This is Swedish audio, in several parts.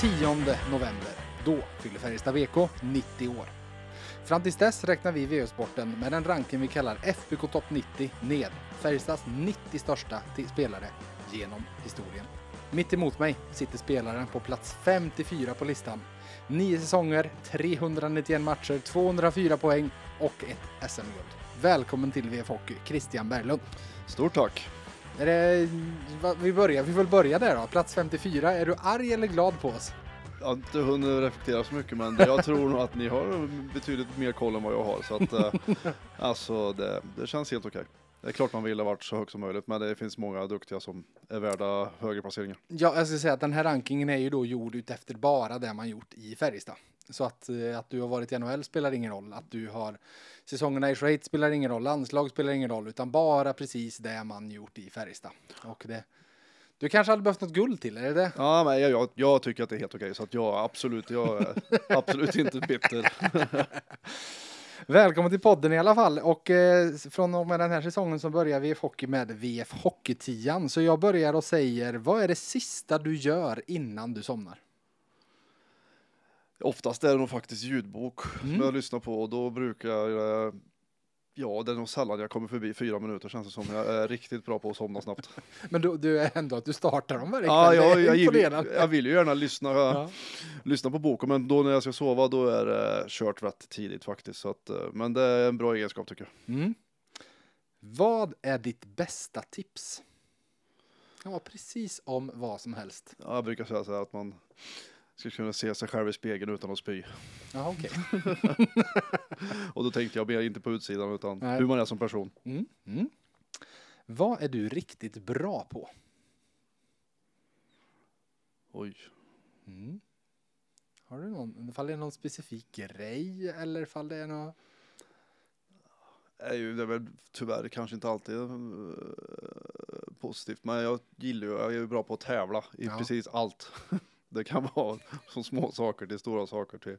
10 november, då fyller Färjestad VK 90 år. Fram tills dess räknar vi VO-sporten med den ranken vi kallar FBK Topp 90 ned Färjestads 90 största spelare genom historien. Mitt emot mig sitter spelaren på plats 54 på listan. Nio säsonger, 391 matcher, 204 poäng och ett SM-guld. Välkommen till VF Hockey, Christian Berglund. Stort tack. Är det, va- vi, börjar, vi får väl börja där då, plats 54. Är du arg eller glad på oss? Jag har inte hunnit reflektera så mycket men jag tror nog att ni har betydligt mer koll än vad jag har. Så att, eh, alltså det, det känns helt okej. Det är klart man vill ha varit så högt som möjligt men det finns många duktiga som är värda högre placeringar. Ja, jag ska säga att den här rankingen är ju då gjord utefter bara det man gjort i Färjestad. Så att, eh, att du har varit i NHL spelar ingen roll. Att du har säsongerna i Schweiz spelar ingen roll. Landslag spelar ingen roll. Utan bara precis det man gjort i Färjestad. Och det, du kanske hade behövt något guld till, är det det? Ja men jag, jag, jag tycker att det är helt okej så att jag absolut, jag är absolut inte bitter. Välkommen till podden i alla fall. Och eh, från och med den här säsongen så börjar VF Hockey med VF Hockey-tian. Så jag börjar och säger, vad är det sista du gör innan du somnar? Oftast är det nog faktiskt ljudbok Mm. som jag lyssnar på och då brukar jag, ja det är nog sällan jag kommer förbi fyra minuter känns det som. Jag är riktigt bra på att somna snabbt. Men du, du är ändå att du startar dem varje Ja, kväll. jag, Det är jag, jag vill ju gärna lyssna, Ja. lyssna på boken, men då när jag ska sova då är det kört rätt tidigt faktiskt. Så att, eh, men det är en bra egenskap tycker jag. Mm. Vad är ditt bästa tips? Ja, precis om vad som helst. Ja, Jag brukar säga så här att man ska kunna se sig själv i spegeln utan att spy. Ja, okej. Och då tänkte jag mer inte på utsidan utan Nej. hur man är som person. Mm. Mm. Vad är du riktigt bra på? Oj. Mm. Har du någon, fall det är någon specifik grej eller fall det är något? Är ju det är väl tyvärr kanske inte alltid eh, positivt, men jag gillar ju, jag är ju bra på att tävla i Ja. precis allt. Det kan vara från små saker till stora saker till.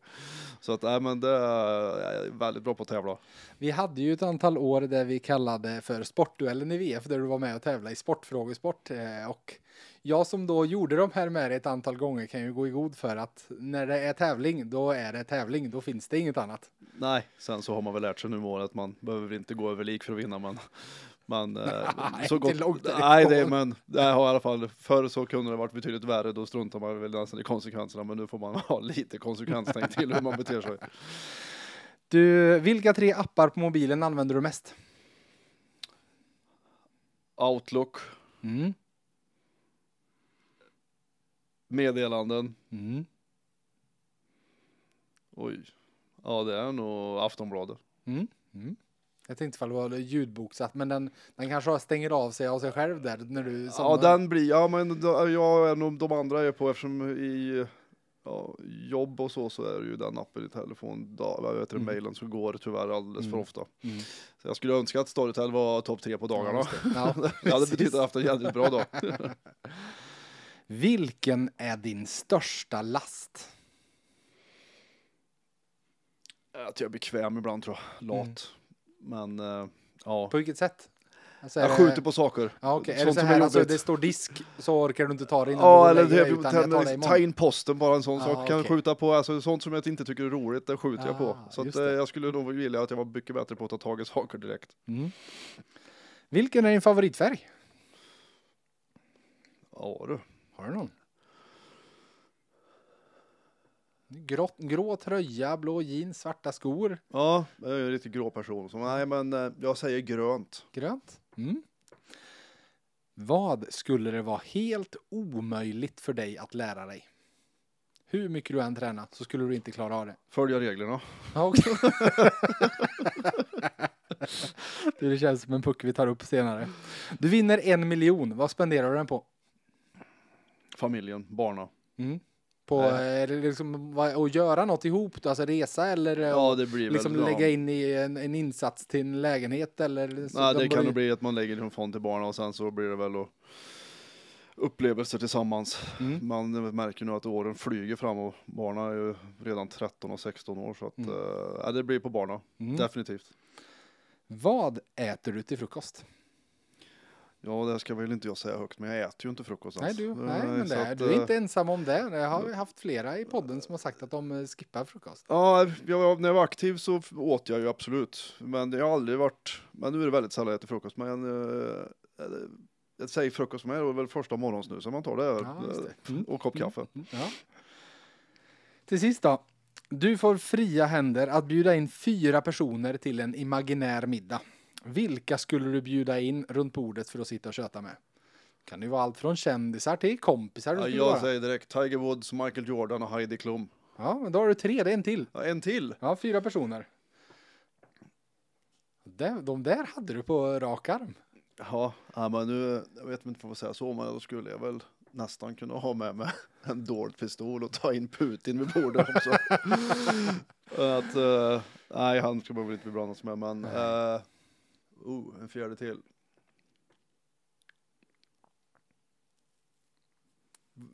Så att, nej men det är, väldigt bra på att tävla. Vi hade ju ett antal år där vi kallade för sportduellen i VF där du var med och tävlade i sportfrågesport eh, och jag som då gjorde de här med dig ett antal gånger kan ju gå i god för att när det är tävling då är det tävling, då finns det inget annat. Nej, sen så har man väl lärt sig nu åren att man behöver inte gå över lik för att vinna men men eh, Nej, så inte gott, långt nej det, men det har i alla fall förr så kunde det varit betydligt värre då struntar man väl nästan i konsekvenserna men nu får man ha lite konsekvenstänk till hur man beter sig. Du, vilka tre appar på mobilen använder du mest? Outlook, Mm. meddelanden, Mm. oj, ja det är nog Aftonbladet. Mm. Jag tänkte ifall det var ljudboksatt, men den, den kanske stänger av sig av sig själv där när du Ja somnar. den blir, ja men jag är nog de andra är på eftersom i ja, jobb och så så är det ju den appen i telefon, da, heter det, Mm. mailen så går tyvärr alldeles för Mm. ofta. Mm. Så jag skulle önska att Storytel var topp tre på dagarna. Ja, det. Ja, hade betytt att jag haft en jävligt bra dag. Vilken är din största last? Att jag är bekväm ibland tror jag, lat. Mm. Men eh, ja, På vilket sätt? Alltså, jag skjuter på saker. Ja, okej. Är det så här, är alltså, det står disk så orkar du inte ta det innan Ja, eller lägger det ta imorgon. in posten bara en sån Ah, sak. Kan okej. skjuta på, alltså sånt som jag inte tycker är roligt, det skjuter jag på. Ah, Så att, eh, jag skulle nog vilja att jag var mycket bättre på att ta tag i saker direkt. Mm. Vilken är din favoritfärg? Ja du. Har du någon? Grå, grå tröja, blå jeans, svarta skor, Ja, jag är en riktigt grå person. Så nej, men eh, jag säger grönt. grönt. Mm. Vad skulle det vara helt omöjligt för dig att lära dig? Hur mycket du än tränar så skulle du inte klara av det. Följa reglerna. Du, det känns som en puck vi tar upp senare. Du vinner en miljon. Vad spenderar du den på? Familjen, barna. Mm. På Nej. det liksom, att göra något ihop, alltså resa eller eh, Ja, det blir liksom lägga in i en, en insats till en lägenhet eller? så Nej, de det kan börjar- nog bli att man lägger en fond till barnen och sen så blir det väl att upplevelser tillsammans. Mm. Man märker nu att åren flyger fram och barnen är ju redan 13 och 16 år så att Mm. eh, ja, det blir på barnen. Mm. Definitivt. Vad äter du till frukost? Ja, det ska väl inte jag säga högt, men jag äter ju inte frukost Nej, alls. du, Eh, nej men det, är- att, du är eh, inte ensam om det. Jag har haft flera i podden som har sagt att de eh, skippar frukost. Ja, jag, när jag var aktiv så åt jag ju absolut. Men jag har aldrig varit, men nu är det väldigt sällan jag äter frukost. Men eh, jag säger frukost mig, det är väl första morgonsnusen man tar det. Ja, det. Mm. Och kopp kaffe. Ja. Till sist då. Du får fria händer att bjuda in fyra personer till en imaginär middag. Vilka skulle du bjuda in runt bordet för att sitta och köta med? Kan det vara allt från kändisar till kompisar? Ja, jag vara. säger direkt Tiger Woods, Michael Jordan och Heidi Klum. Ja, men då har du tre, det är en till. Ja, en till. Ja, fyra personer. Det, de där hade du på rak arm. Ja, men nu, jag vet inte vad jag säga så, men då skulle jag väl nästan kunna ha med mig en dold pistol och ta in Putin vid bordet också. att, eh, nej, han ska man väl inte bli blandad med, men uh, oh, en fjärde till.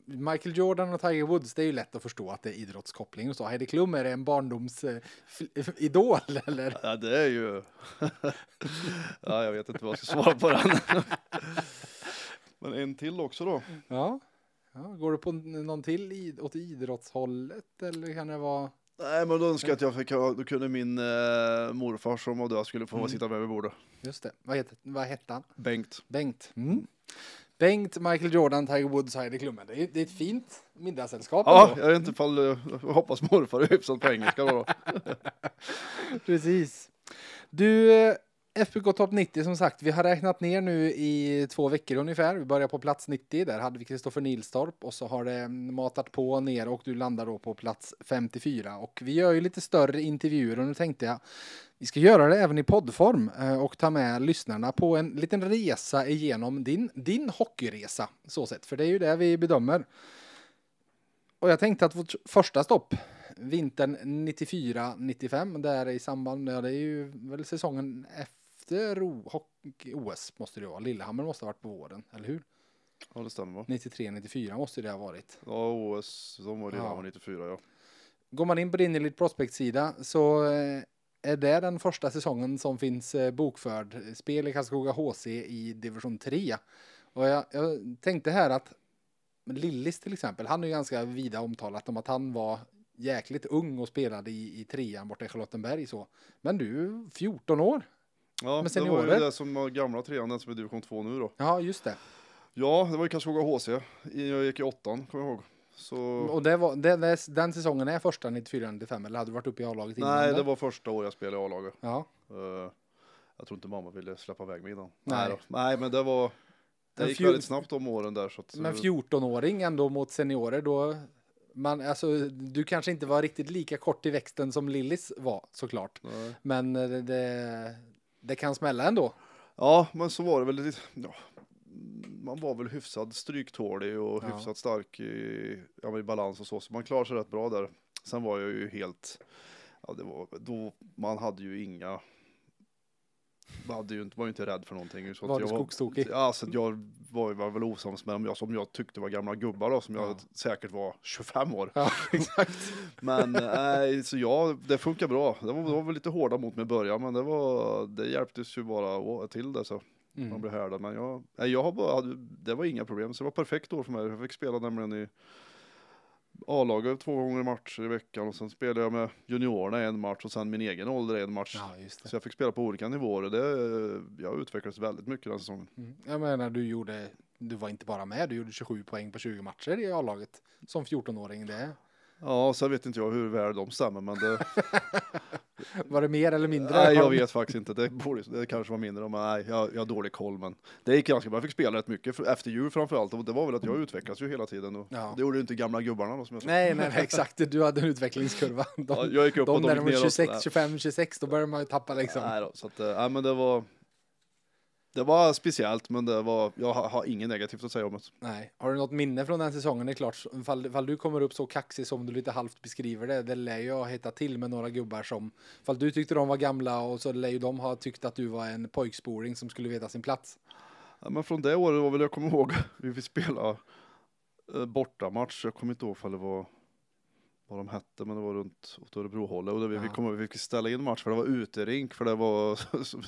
Michael Jordan och Tiger Woods, det är ju lätt att förstå att det är idrottskoppling och så. Heidi Klum, är det en barndomsidol eller? Ja, det är ju... ja, jag vet inte vad jag ska svara på den. men en till också då. Ja. ja. Går du på någon till åt idrottshållet eller kan det vara? Nej, men då önskar jag att jag fick ha, då kunde min eh, morfar som var död skulle få Mm. sitta med vid bordet. Just det. Vad, heter, vad hette han? Bengt. Bengt. Mm. Bengt, Michael Jordan, Tiger Woods, Heidi Klum. Det är, det är ett fint middagssällskap. Ja, ändå. jag vet inte ifall, eh, jag hoppas morfar är hyfsat på engelska då. Precis. Du, eh, FBK Topp 90 som sagt, vi har räknat ner nu i två veckor ungefär. Vi börjar på plats 90, där hade vi Kristoffer Nilstorp och så har det matat på ner och du landar då på plats 54. Och vi gör ju lite större intervjuer och nu tänkte jag vi ska göra det även i poddform eh, och ta med lyssnarna på en liten resa igenom din, din hockeyresa så sett, för det är ju det vi bedömer. Och jag tänkte att vårt första stopp vintern 94-95 där i samband med, det är ju väl säsongen efter OS måste det vara. Lillehammer måste ha varit på våren, eller hur? Ja, det stämmer va? 93-94 måste det ha varit. Ja, OS, de var redan Ja. 94 ja. Går man in på din Elite Prospect-sida så eh, är det den första säsongen som finns eh, bokförd. Spel i Karlskoga HC i division 3. Och jag, jag tänkte här att Lillis till exempel, han är ju ganska vida omtalat om att han var jäkligt ung och spelade i, i trean borta i Charlottenberg så. Men du, 14 år? Ja, Men det var ju det som var gamla trean, den som är division 2 nu då. Ja, just det. Ja, det var ju Karlskoga HC. Jag gick i åttan, kommer jag ihåg. Så... Och det var, det, det, den säsongen är första 94-95 eller hade du varit uppe i A-laget innan? Nej, det var första året jag spelade i A-laget. Ja, Eh, jag tror inte mamma ville släppa iväg mig innan. Nej. Nej, men det var... Det gick fjol- väldigt snabbt de åren där. Så att, men 14-åring ändå mot seniorer då man, alltså, du kanske inte var riktigt lika kort i växten som Lillis var såklart. Nej. Men eh, det, det kan smälla ändå. Ja, men så var det väl lite... Ja, man var väl hyfsad stryktålig och Ja. hyfsat stark i, ja, i balans och så. Så man klarade sig rätt bra där. Sen var jag ju helt... Ja, det var, då, man hade ju inga... Man hade ju inte, var ju inte rädd för någonting. Så Var du jag skogstokig? Ja, så jag var, var väl osams med dem jag, som jag tyckte var gamla gubbar då, som jag Ja. säkert var 25 år. Ja, exakt. Men nej, så ja, det funkar bra. Det var, det var väl lite hårda mot mig i början, men det var, det hjälptes ju bara till det så man Mm. blev härdad. Men jag, jag har bara, hade- det var inga problem, så det var perfekt år för mig. Jag fick spela nämligen i A-laget två gånger matcher i veckan och sen spelade jag med juniorerna en match och sen min egen ålder en match. Ja. Så jag fick spela på olika nivåer och det, jag utvecklades väldigt mycket den säsongen. Mm. Jag menar, du gjorde, du var inte bara med, du gjorde 27 poäng på 20 matcher i A-laget som 14-åring. Det. Ja, så vet inte jag hur väl de stämmer, men det, Var det mer eller mindre? nej, jag vet faktiskt inte. Det, borde, det kanske var mindre, men nej, jag, jag har dålig koll. Men det gick ganska bra. Jag fick spela rätt mycket för, efter jul framförallt. Och det var väl att jag utvecklades ju hela tiden. Och Ja. Det gjorde ju inte gamla gubbarna då, som jag sa. Nej, nej, nej, exakt. Du hade en utvecklingskurva. De, Ja, jag gick upp och de de när de var ner. och- 26, nej. 25, 26, då börjar man ju tappa liksom. Nej då, så att, eh, nej, men det var, det var speciellt, men det var, jag har, har inget negativt att säga om det. Nej. Har du något minne från den säsongen? Det är klart, fall, fall du kommer upp så kaxig som du lite halvt beskriver det, det lär ju ha hittat till med några gubbar som, fall du tyckte de var gamla och så lär ju de ha tyckt att du var en pojksporing som skulle veta sin plats. Ja, men från det året var väl, jag kommer ihåg, vi fick spela eh, bortamatch, jag kommer inte ihåg ifall det var vad de hette, men det var runt åt Örebrohållet och då vi, vi, Ja. kom, vi fick ställa in match för det var uterink för det var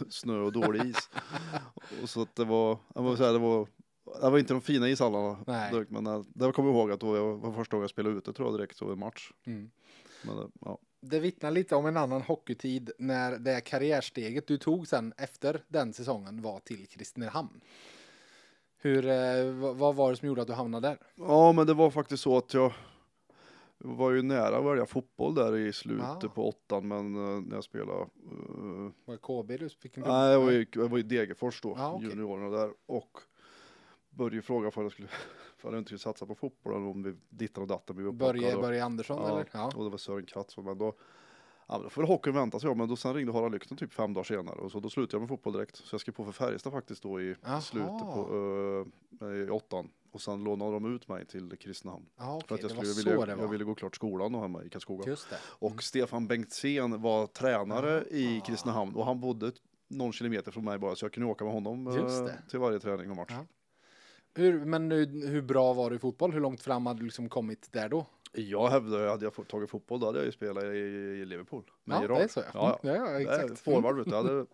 snö och dålig is. och så att det var, jag måste säga, det var det var inte de fina ishallarna direkt, men eh, det kommer jag ihåg att då jag var första gången jag spelade ute tror jag direkt så i match. Mm. Men, eh, ja. Det vittnar lite om en annan hockeytid när det karriärsteget du tog sen efter den säsongen var till Kristinehamn. Hur, eh, vad var det som gjorde att du hamnade där? ja, men det var faktiskt så att jag var ju nära att välja fotboll där i slutet Ah. på åttan, men eh, när jag spelade eh, Var det KB du fick en Nej, jag var i, jag var i Degerfors då, Ja, okej. juniorerna där. Och började fråga för jag skulle, för jag inte skulle satsa på fotboll eller om vi dittan och datten blev Börje, upplockade. Börje Andersson Ja. eller? Ja. Och det var Sören Katz. Men då, ja, då får väl hockeyn vänta sig om. Men då sen ringde Harald Lyckner typ fem dagar senare. Och så då slutade jag med fotboll direkt. Så jag skrev på för Färjestad faktiskt då i Jaha. slutet på uh, i åttan. Och sen lånade de ut mig till Kristinehamn. Ja, För okej, att jag, skulle, ville, jag ville gå klart skolan då hemma i Karlskoga. Det. Och Mm. Stefan Bengtzén var tränare i Ah. Kristinehamn och han bodde någon kilometer från mig bara så jag kunde åka med honom eh, till varje träning och match. Ja. Hur, men hur, hur bra var du i fotboll? Hur långt fram hade du liksom kommit där då? Jag hävdar, hade jag tagit fotboll då hade jag ju spelat i, Liverpool. Med Ja, Gerard. det är så ja. Ja, ja, ja exakt. Forward vet du, jag hade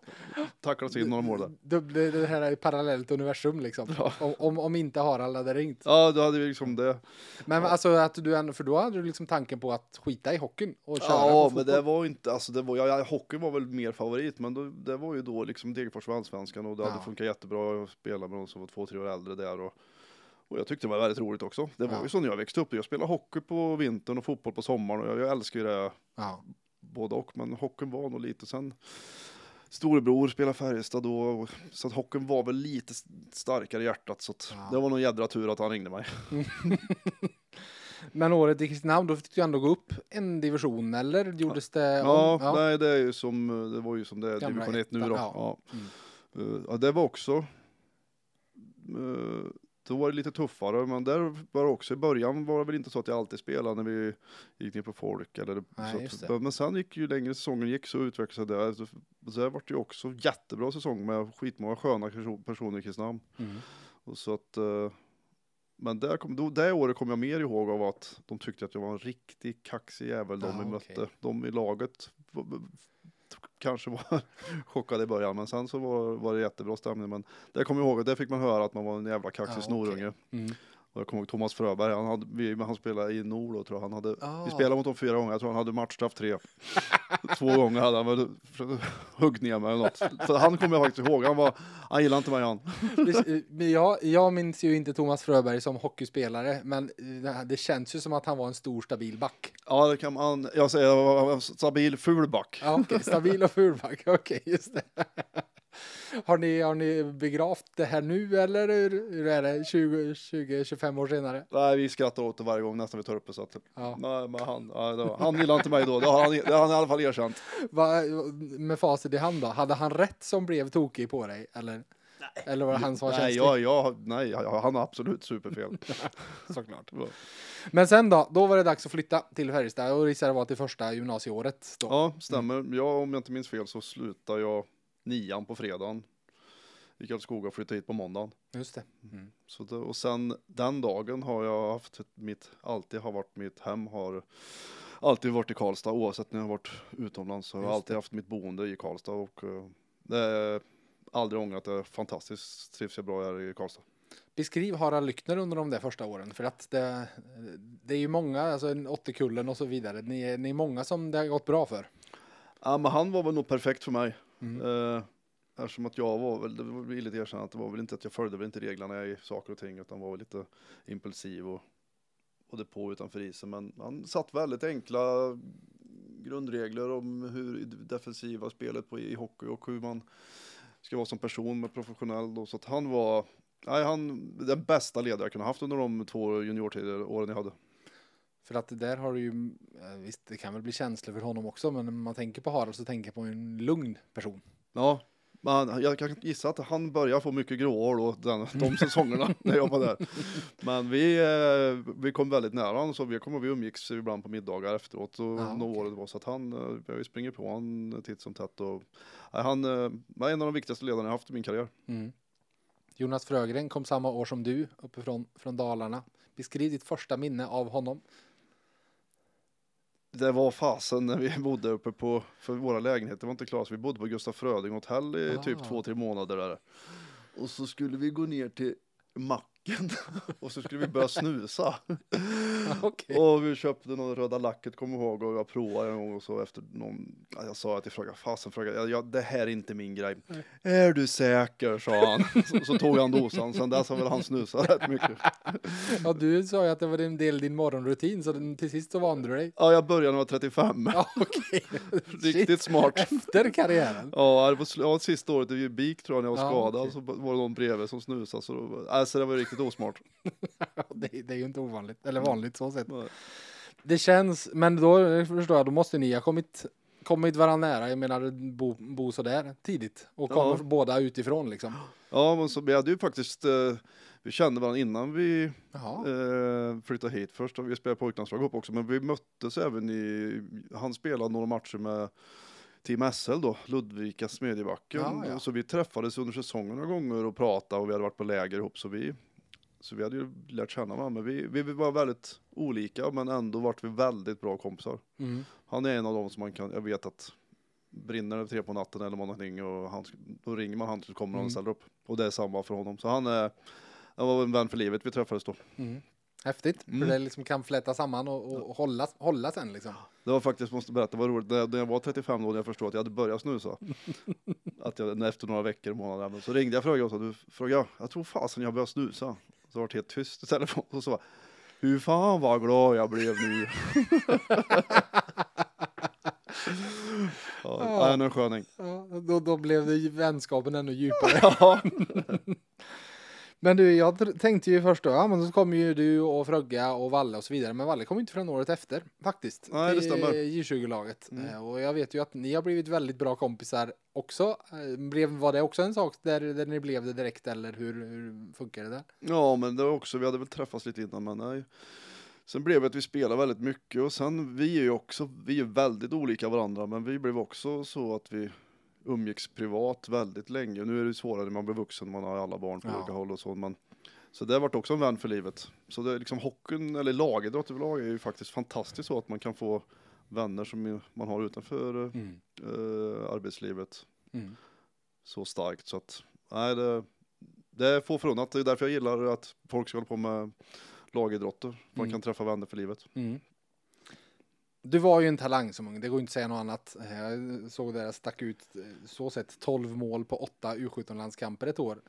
tacklat in några mål där. Det, det, här är parallellt universum liksom. Ja. Om, om, om inte Harald hade ringt. Ja, då hade vi liksom det. Men alltså att du ändå, för då hade du liksom tanken på att skita i hockeyn och köra Ja, men det var inte, alltså det var, ja, ja, hockey var väl mer favorit, men då, det var ju då liksom Degerfors var allsvenskan och det Ja. hade funkat jättebra att spela med de som var två, tre år äldre där och, och jag tyckte det var väldigt roligt också. Det var Ja. ju så när jag växte upp, jag spelade hockey på vintern och fotboll på sommaren och jag, jag älskar ju det Ja. både och, men hockeyn var nog lite sen Storebror spelade Färjestad då, så att hockeyn var väl lite starkare i hjärtat så Ja. det var nog jädra tur att han ringde mig. Men året i Kristinehamn, då fick du ändå gå upp en division eller gjordes det Ja, om? Ja. nej det är ju som, det var ju som det är division 1 nu då. Ja. ja. Mm. Eh, ja, det var också, eh, då var det lite tuffare, men där var det också i början var det väl inte så att jag alltid spelade när vi gick ner på folk. Eller, Nej, så det. men sen gick ju längre säsongen gick så utvecklades det där. Så, så det vart ju också jättebra säsong med skitmånga sköna perso- personer i Kristinehamn. Mm. Och så att, eh, men där kom, då, det året kom jag mer ihåg av att de tyckte att jag var en riktig kaxig jävel de Ja, vi okej. mötte. De i laget kanske var chockade i början men sen så var, var det jättebra stämning. Men det kommer jag ihåg att där fick man höra att man var en jävla kaxig Ja, snorunge. Mm. Och jag kommer ihåg Thomas Fröberg, han, hade, vi, han spelade i Nord då tror jag. Han hade, Ah. Vi spelade mot dem fyra gånger, jag tror han hade matchstraff tre. Två gånger hade han väl huggt ner mig eller något. Så han kommer jag faktiskt ihåg, han, var, han gillade inte mig han. Men Jag, jag minns ju inte Thomas Fröberg som hockeyspelare, men eh, det känns ju som att han var en stor stabil back. Ja, det kan man. Jag säger stabil fulback. Ja, okej, stabil och ful back, okej, just det. Har ni, har ni begravt det här nu eller hur, hur är det 20-25 år senare? Nej, vi skrattar åt det varje gång nästan vi tar upp det. Så att, Ja. nej, men han, ja, det var, han gillade inte mig då. Det har han, det har han i alla fall erkänt. Va, med facit i hand då, hade han rätt som blev tokig på dig? Eller, eller var det han som var nej, känslig? jag, jag, nej, han har absolut superfel. Såklart. Ja. Men sen då, då var det dags att flytta till Färjestad och gissar det var till första gymnasieåret då. Ja, stämmer. Jag, om jag inte minns fel så slutar jag nian på fredagen. I Karlskoga och flyttade hit på måndagen. Just det. Mm. Så det, och sen den dagen har jag haft mitt, alltid har varit mitt hem har alltid varit i Karlstad oavsett när jag har varit utomlands. Så har jag Just alltid haft mitt boende i Karlstad och eh, det är aldrig ångrat det. är Fantastiskt trivs jag bra här i Karlstad. Beskriv Harald Lyckner under de där första åren, för att det, det är ju många, alltså en 80-kullen och så vidare, ni är, ni är många som det har gått bra för. Ja, men han var väl nog perfekt för mig. Mm. Eh, eftersom att jag var väl, det var villigt lite erkänna att det var väl inte att jag följde väl inte reglerna i saker och ting utan var väl lite impulsiv och, och det på utanför isen. Men han satt väldigt enkla grundregler om hur defensiva spelet på, i hockey och hur man ska vara som person med professionell. Då. Så att han var nej, han, den bästa ledare jag kunde haft under de två juniortider, åren jag hade. För att där har du ju, eh, visst det kan väl bli känslor för honom också, men när man tänker på Harald så tänker man på en lugn person. Ja, men jag kan gissa att han börjar få mycket gråhår då, den, de säsongerna när jag var där. Men vi, eh, vi kom väldigt nära honom, så vi, kom, vi umgicks ibland på middagar efteråt och Ja, några okej. år det var så att han, eh, vi springer på han titt som tätt och nej, han eh, var en av de viktigaste ledarna jag haft i min karriär. Mm. Jonas Frögren kom samma år som du, uppifrån från Dalarna. Beskriv ditt första minne av honom. Det var fasen när vi bodde uppe på, för våra lägenheter var inte klara, så vi bodde på Gustaf Fröding hotell i typ Ah. två, tre månader där. Och så skulle vi gå ner till macken och så skulle vi börja snusa. Okej. Och vi köpte någon röda lacket, kommer jag ihåg, och jag provade en gång och så efter någon, ja, jag sa att jag frågade, fasen frågade, jag, ja, det här är inte min grej. Nej. Är du säker, sa han. Så, så tog han dosan, sen dess har väl han snusat rätt mycket. Ja, du sa ju att det var en del din morgonrutin, så den- till sist så vande du dig. Ja, jag började när jag var 35. Ja, okej. Riktigt Shit. smart. Efter karriären. Ja, det var ja, sista året i BIK tror jag när jag var Ja, skadad okej. så var det någon bredvid som snusade. Så, alltså, det var riktigt osmart. Ja, det, det är ju inte ovanligt, eller vanligt så sett. Det känns, men då förstår jag, då måste ni ha kommit, kommit varandra nära. Jag menar, bo, bo sådär tidigt och Ja. kommer båda utifrån liksom. Ja, men så vi hade ju faktiskt, eh, vi kände varandra innan vi eh, flyttade hit. Först vi spelat pojklandslag ihop också, men vi möttes även i, han spelade några matcher med Team SL då, Ludvika Smedjebacken. Ja, ja. Så vi träffades under säsongen några gånger och pratade och vi hade varit på läger ihop. Så vi, så vi hade ju lärt känna varandra. Men vi, vi var väldigt olika, men ändå vart vi väldigt bra kompisar. Mm. Han är en av dem som man kan, jag vet att brinner det tre på natten eller någonting och han, då ringer man han så kommer Mm. och ställer upp. Och det är samma för honom. Så han är, han var en vän för livet vi träffades då. Mm. Häftigt, Mm. för det liksom kan fläta samman och, och hålla, hålla sen liksom. Det var faktiskt, måste berätta, var roligt, när jag var 35 då när jag förstod att jag hade börjat snusa. att jag, efter några veckor, månader, så ringde jag och frågade och sa, du frågade, jag tror fasen jag började snusa. Så var det helt tyst i telefon och så var hur fan vad glad jag blev nu. ja, Ja. ja. en sköning. Ja, då, då blev det vänskapen ännu djupare. Men du, jag tänkte ju först då, ja men så kommer ju du och Frögga och Valle och så vidare. Men Valle kom inte förrän året efter faktiskt. Nej, det stämmer. J20-laget. Mm. Eh, Och jag vet ju att ni har blivit väldigt bra kompisar också. Eh, Blev, var det också en sak där, där ni blev det direkt eller hur, hur funkar det där? Ja, men det var också, vi hade väl träffats lite innan, men nej. Sen blev det att vi spelade väldigt mycket och sen, vi är ju också, vi är väldigt olika varandra, men vi blev också så att vi umgicks privat väldigt länge. Nu är det svårare när man blir vuxen, man har alla barn på Ja. olika håll och så, men så det har varit också en vän för livet. Så det är liksom hockeyn, eller lagidrott överlag är ju faktiskt fantastiskt så att man kan få vänner som man har utanför Mm. eh, arbetslivet Mm. så starkt så att nej det, det är få förunnat. Det är därför jag gillar att folk ska hålla på med lagidrotter. Man Mm. kan träffa vänner för livet. Mm. Du var ju en talang som ung, det går inte att säga något annat. Jag såg där jag stack ut eh, så sett 12 mål på 8 U17-landskamper ett år.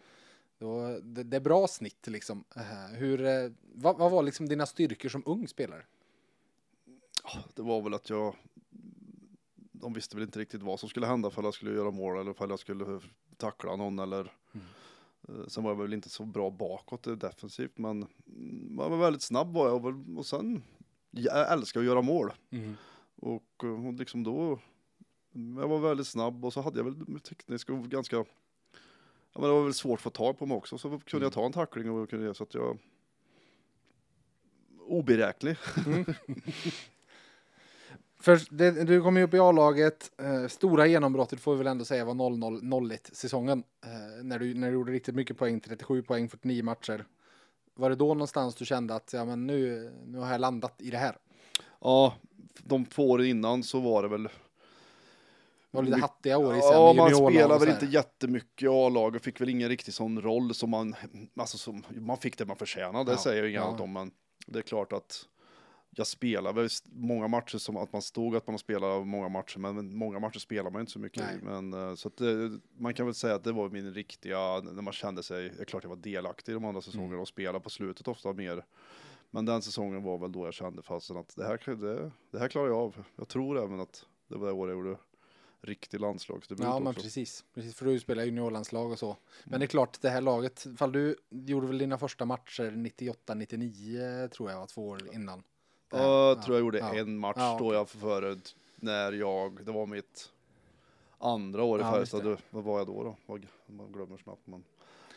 Då, det, det är bra snitt liksom. Eh, Hur, eh, vad, vad var liksom dina styrkor som ung spelare? Det var väl att jag de visste väl inte riktigt vad som skulle hända för jag skulle göra mål eller för jag skulle tackla någon eller Mm. Sen var jag väl inte så bra bakåt defensivt men jag var väldigt snabb var jag och sen jag älskar att göra mål och, eh, och liksom då jag var väldigt snabb och så hade jag väl teknisk och ganska ja men det var väl svårt att få tag på mig också så kunde Mm. jag ta en tackling och kunde så att jag oberäklig. För det, du kom ju upp i A-laget, eh, stora genombrottet får vi väl ändå säga var 0-0-01 säsongen. Eh, när, du, när du gjorde riktigt mycket poäng, 37 poäng, 49 matcher. Var det då någonstans du kände att ja, men nu, nu har jag landat i det här? Ja, de två åren innan så var det väl Det var lite hattiga år i sen Ja, man spelade väl inte jättemycket i A-laget, fick väl ingen riktig sån roll som man, alltså som, man fick det man förtjänade, det Ja, säger jag inget ja. annat om, men det är klart att jag spelar väl st- många matcher som att man stod att man spelar många matcher, men- men många matcher spelar man inte så mycket. Nej. Men, eh, så att det, man kan väl säga att det var min riktiga, när man kände sig, det är klart jag var delaktig i de andra säsongerna Mm. och spelade på slutet ofta mer. Men den säsongen var väl då jag kände fasen att det här, det, det här klarar jag av. Jag tror även att det var det året jag gjorde riktig landslagsdebut Ja, men också. precis. precis. För du spelar juniorlandslag och så. Men Mm. det är klart, det här laget, fall du gjorde väl dina första matcher 98-99 tror jag var två år innan. Jag tror jag gjorde en match Ja, då jag förut när jag, det var mitt andra år i Ja, Färjestad, vad var jag då då? Man glömmer snabbt men.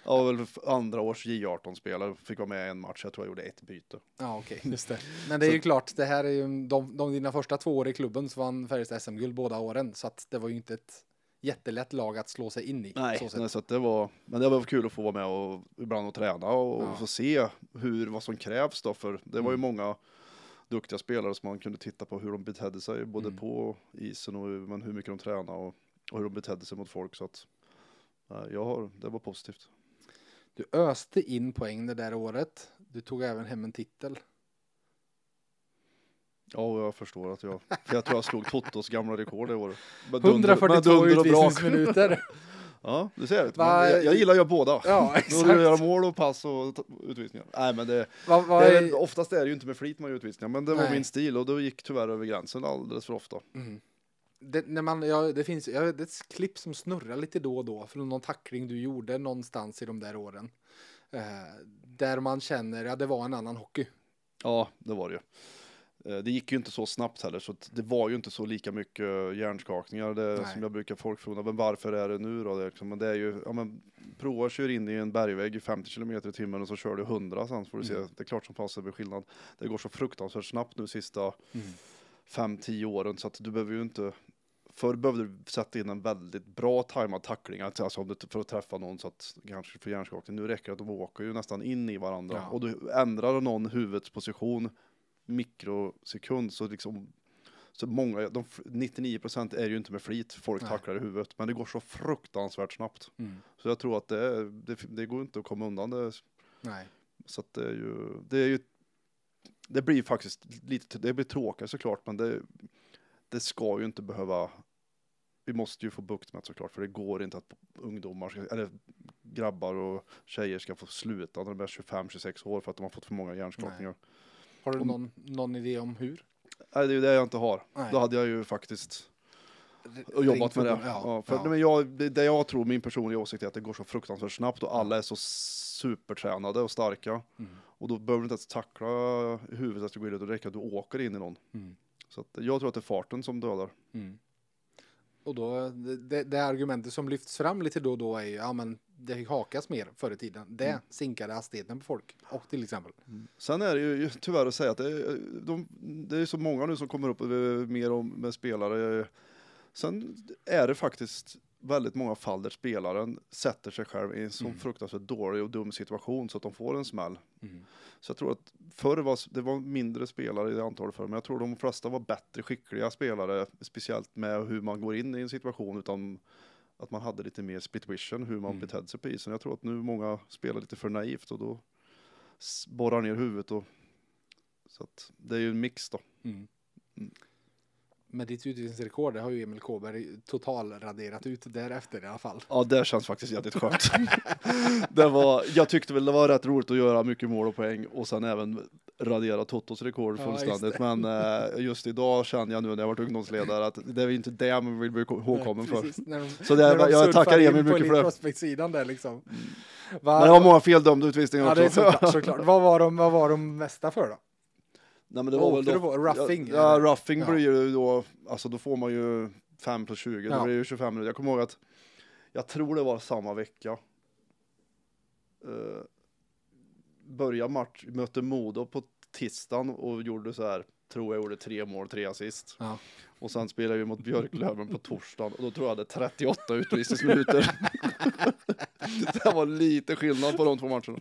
Jag var väl andra års J18-spelare, fick vara med i en match, jag tror jag gjorde ett byte. Ja, okej, just det. Men det är ju klart, det här är ju de, de dina första två år i klubben så vann Färjestad SM-guld båda åren. Så att det var ju inte ett jättelätt lag att slå sig in i. Nej, så nej, så det var, men det var kul att få vara med och ibland och träna och, Ja. få se hur, vad som krävs då, för det var ju Mm. många duktiga spelare som man kunde titta på hur de betedde sig både Mm. på isen och men hur mycket de tränade och, och hur de betedde sig mot folk så att nej, jag har, det var positivt. Du öste in poäng det där året. Du tog även hem en titel. Ja, jag förstår att jag, jag tror jag slog Totos gamla rekord det året. Med dunder- med 142 dunder och brak. utvisningsminuter. Ja, du ser. Va- Man, jag, jag gillar ju båda. ja, du göra exakt. mål och pass och utvisningar. Nej, men det, Vad, vad det är, är, väl- oftast är det ju inte med flit man gör utvisningar, men det var Nej. min stil och då gick tyvärr över gränsen alldeles för ofta. Mm. Det, när man, ja, det finns jag vet, ett klipp som snurrar lite då och då från någon tackling du gjorde någonstans i de där åren. Eh, där man känner, ja det var en annan hockey. Ja, det var det ju. Eh, Det gick ju inte så snabbt heller, så det var ju inte så lika mycket hjärnskakningar. Det, som jag brukar folk fråga, men varför är det nu då? Det, liksom, men det är ju, ja men prova kör in i en bergvägg i 50 km i timmen och så kör du 100 sen så får du Mm. se. Det är klart som fasen det blir skillnad. Det går så fruktansvärt snabbt nu sista Mm. 5-10 åren så att du behöver ju inte Förr behövde du sätta in en väldigt bra tajmad tackling, alltså om du, för att träffa någon så att kanske för hjärnskakning. Nu räcker det att de åker ju nästan in i varandra Ja. och du ändrar någon huvudets position mikrosekund så liksom så många, de, 99% är ju inte med flit folk Nej. tacklar i huvudet, men det går så fruktansvärt snabbt. Mm. Så jag tror att det, det, det går inte att komma undan det. Nej. Så att det är ju, det är ju, det blir faktiskt lite, det blir tråkigt såklart, men det, det ska ju inte behöva, vi måste ju få bukt med det såklart, för det går inte att ungdomar, ska, eller grabbar och tjejer ska få sluta när de är 25-26 år för att de har fått för många hjärnskakningar. Har du någon, någon idé om hur? Nej, det är ju det jag inte har. Nej. Då hade jag ju faktiskt och jobbat med det. Ja, Ja, för ja. Men jag, det, jag tror, min personliga åsikt är att det går så fruktansvärt snabbt och alla är så supertränade och starka. Mm. Och då behöver du inte ens tackla huvudet att du går in och räcker att du åker in i någon. Mm. Så att jag tror att det är farten som dödar. Mm. Och då, det, det, det argumentet som lyfts fram lite då och då är ju, ja men det fick hakas mer förr i tiden. Det Mm. sinkade hastigheten på folk. Och till exempel. Sen är det ju tyvärr att säga att det de, det är så många nu som kommer upp eh, mer om, med spelare. Sen är det faktiskt väldigt många fall där spelaren sätter sig själv i en så Mm. fruktansvärt dålig och dum situation så att de får en smäll. Mm. Så jag tror att förr var det var mindre spelare i antalet förr, men jag tror de flesta var bättre skickliga spelare, speciellt med hur man går in i en situation utan att man hade lite mer split vision hur man Mm. betedde sig på isen. Jag tror att nu många spelar lite för naivt och då borrar ner huvudet och så att det är ju en mix då. Mm. Mm. Med ditt utvisningsrekord det har ju Emil Kåberg totalraderat ut därefter i alla fall. Ja, det känns faktiskt jävligt skönt. det var, jag tyckte väl det var rätt roligt att göra mycket mål och poäng och sen även radera Totos rekord Ja, fullständigt. just det. Men eh, just idag känner jag nu när jag varit ungdomsledare att det är inte det man vill bli ihågkommen för. de, Så det, de jag tackar Emil mycket för det. där liksom. Men Va, det var många feldömda utvisningar ja, det är också. såklart, såklart. Vad var de, vad var de mesta för då? Nej, men det var väl då, du på? Roughing, Ja, ja roughing Ja. blir ju då, alltså då får man ju 5 plus 20, Ja. det blir ju 25 minuter. Jag kommer ihåg att, jag tror det var samma vecka. Uh, börja match, mötte Modo på tisdagen och gjorde så här, tror jag gjorde tre mål, tre assist. Ja. Och sen spelade vi mot Björklöven på torsdagen och då tror jag hade 38 utvisningsminuter. det var lite skillnad på de två matcherna.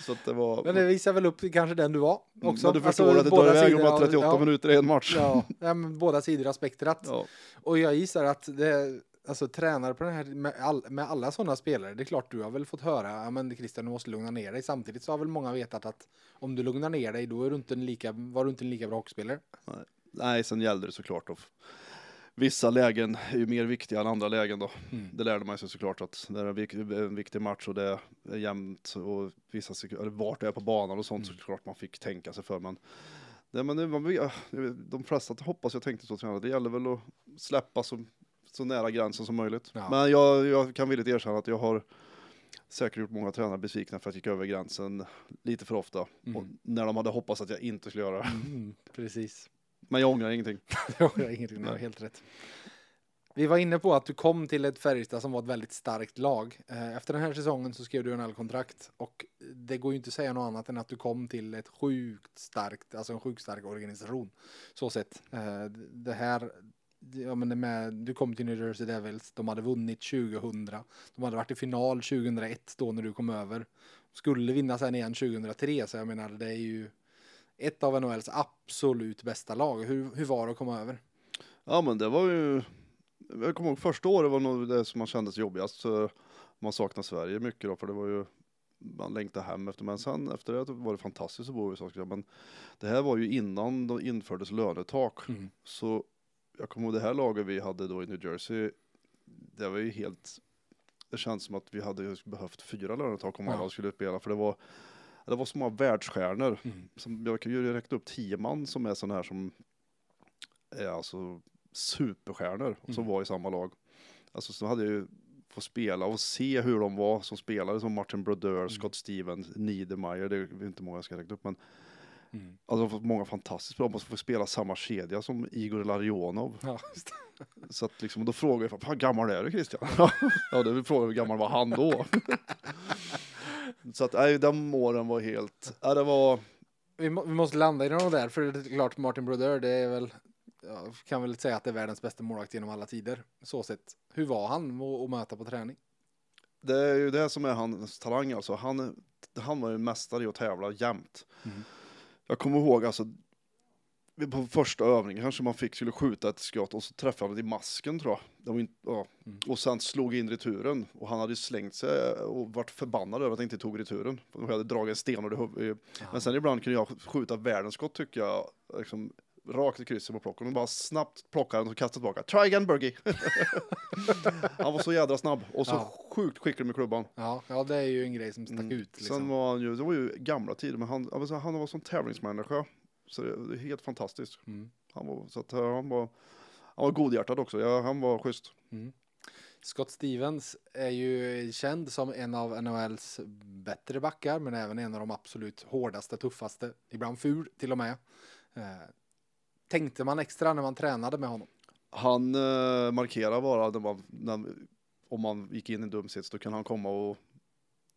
Så det var... Men det visar väl upp kanske den du var också. Men du förstår Alltså, att det tar iväg om av- 38 ja, minuter i en match. Ja, ja men båda sidor av spektrat. Ja. Och jag gissar att det, alltså tränare på den här, med, all, med alla sådana spelare, det är klart du har väl fått höra, ja men Christian du måste lugna ner dig. Samtidigt så har väl många vetat att om du lugnar ner dig då är du inte en lika, var du inte en lika bra hockeyspelare. Nej, sen gällde det såklart att vissa lägen är ju mer viktiga än andra lägen då. Mm. Det lärde man sig såklart att det är en, vik en viktig match och det är jämnt och vissa sek- eller vart det är på banan och sånt Mm. såklart man fick tänka sig för. Men, det, men det, man, de flesta hoppas jag tänkte så tränare. Det gäller väl att släppa så, så nära gränsen som möjligt. Ja. Men jag, jag kan villigt erkänna att jag har säkert gjort många tränare besvikna för att jag gick över gränsen lite för ofta. Mm. Och när de hade hoppats att jag inte skulle göra det. Mm, precis. Men jag ångrar ingenting. Jag har ingenting, det var helt rätt. Vi var inne på att du kom till ett Färjestad som var ett väldigt starkt lag. Eh, Efter den här säsongen så skrev du en kontrakt och det går ju inte att säga något annat än att du kom till ett sjukt starkt, alltså en sjukt stark organisation. Så sett. Eh, Det här, ja men med, du kom till New Jersey Devils, de hade vunnit 2000, de hade varit i final 2001 då när du kom över. Skulle vinna sen igen 2003, så jag menar det är ju ett av NHLs absolut bästa lag. Hur, hur var det att komma över? Ja men det var ju, jag kommer ihåg första året var nog det som man kändes jobbigast. Man saknar Sverige mycket då, för det var ju, man längtade hem efter, men sen efter det var det fantastiskt att bo i USA. Men det här var ju innan det infördes lönetak. Mm. Så jag kommer ihåg det här laget vi hade då i New Jersey, det var ju helt, det känns som att vi hade behövt fyra lönetak om Ja. alla skulle spela, för det var det var så många världsstjärnor. Mm. Som, jag kan ju räkna upp tio man som är sådana här som är alltså superstjärnor som Mm. var i samma lag. Alltså så hade jag ju fått spela och se hur de var som spelare som Martin Brodeur, Mm. Scott Stevens, Niedermeyer, det är inte många jag ska räkna upp men Mm. alltså de har fått många fantastiskt bra, man får spela samma kedja som Igor Larionov. Ja. Så att liksom, då frågar jag, hur gammal är du Christian? ja, det vill fråga hur gammal var han då? så att, nej, de åren var helt, ja, det var, vi, må, vi måste landa i något där, för det är klart Martin Brodeur, det är väl, jag kan väl säga att det är världens bästa målvakt genom alla tider. Så sett. Hur var han att möta på träning? det är ju det som är hans talang alltså. Han, han var ju mästare i att tävla jämt. Mm. Jag kommer ihåg alltså, på första övningen kanske man fick, skulle skjuta ett skott och så träffade han det i masken tror jag. Inte, ja. Mm. Och sen slog in returen och han hade slängt sig och varit förbannad över att jag inte tog returen. För Jag hade dragit en sten och det, Men sen ibland kunde jag skjuta världens skott tycker jag, liksom, rakt i krysset på plocken och bara snabbt plocka den och kasta tillbaka. Try again Bergie! han var så jädra snabb och så Ja. sjukt skicklig med klubban. Ja, ja, det är ju en grej som stack Mm. ut. Liksom. Sen var han ju, det var ju gamla tider, men han, alltså, han var som tävlingsmänniska. Så det är helt fantastiskt. Mm. Han var, så att, eh, han var, han var godhjärtad också, ja, han var schysst. Scott Stevens är ju känd som en av NHLs bättre backar, men även en av de absolut hårdaste, tuffaste, ibland ful till och med. Tänkte man extra när man tränade med honom? Han eh, markerade bara när man, när, om man gick in i en dum sits, då kunde han komma och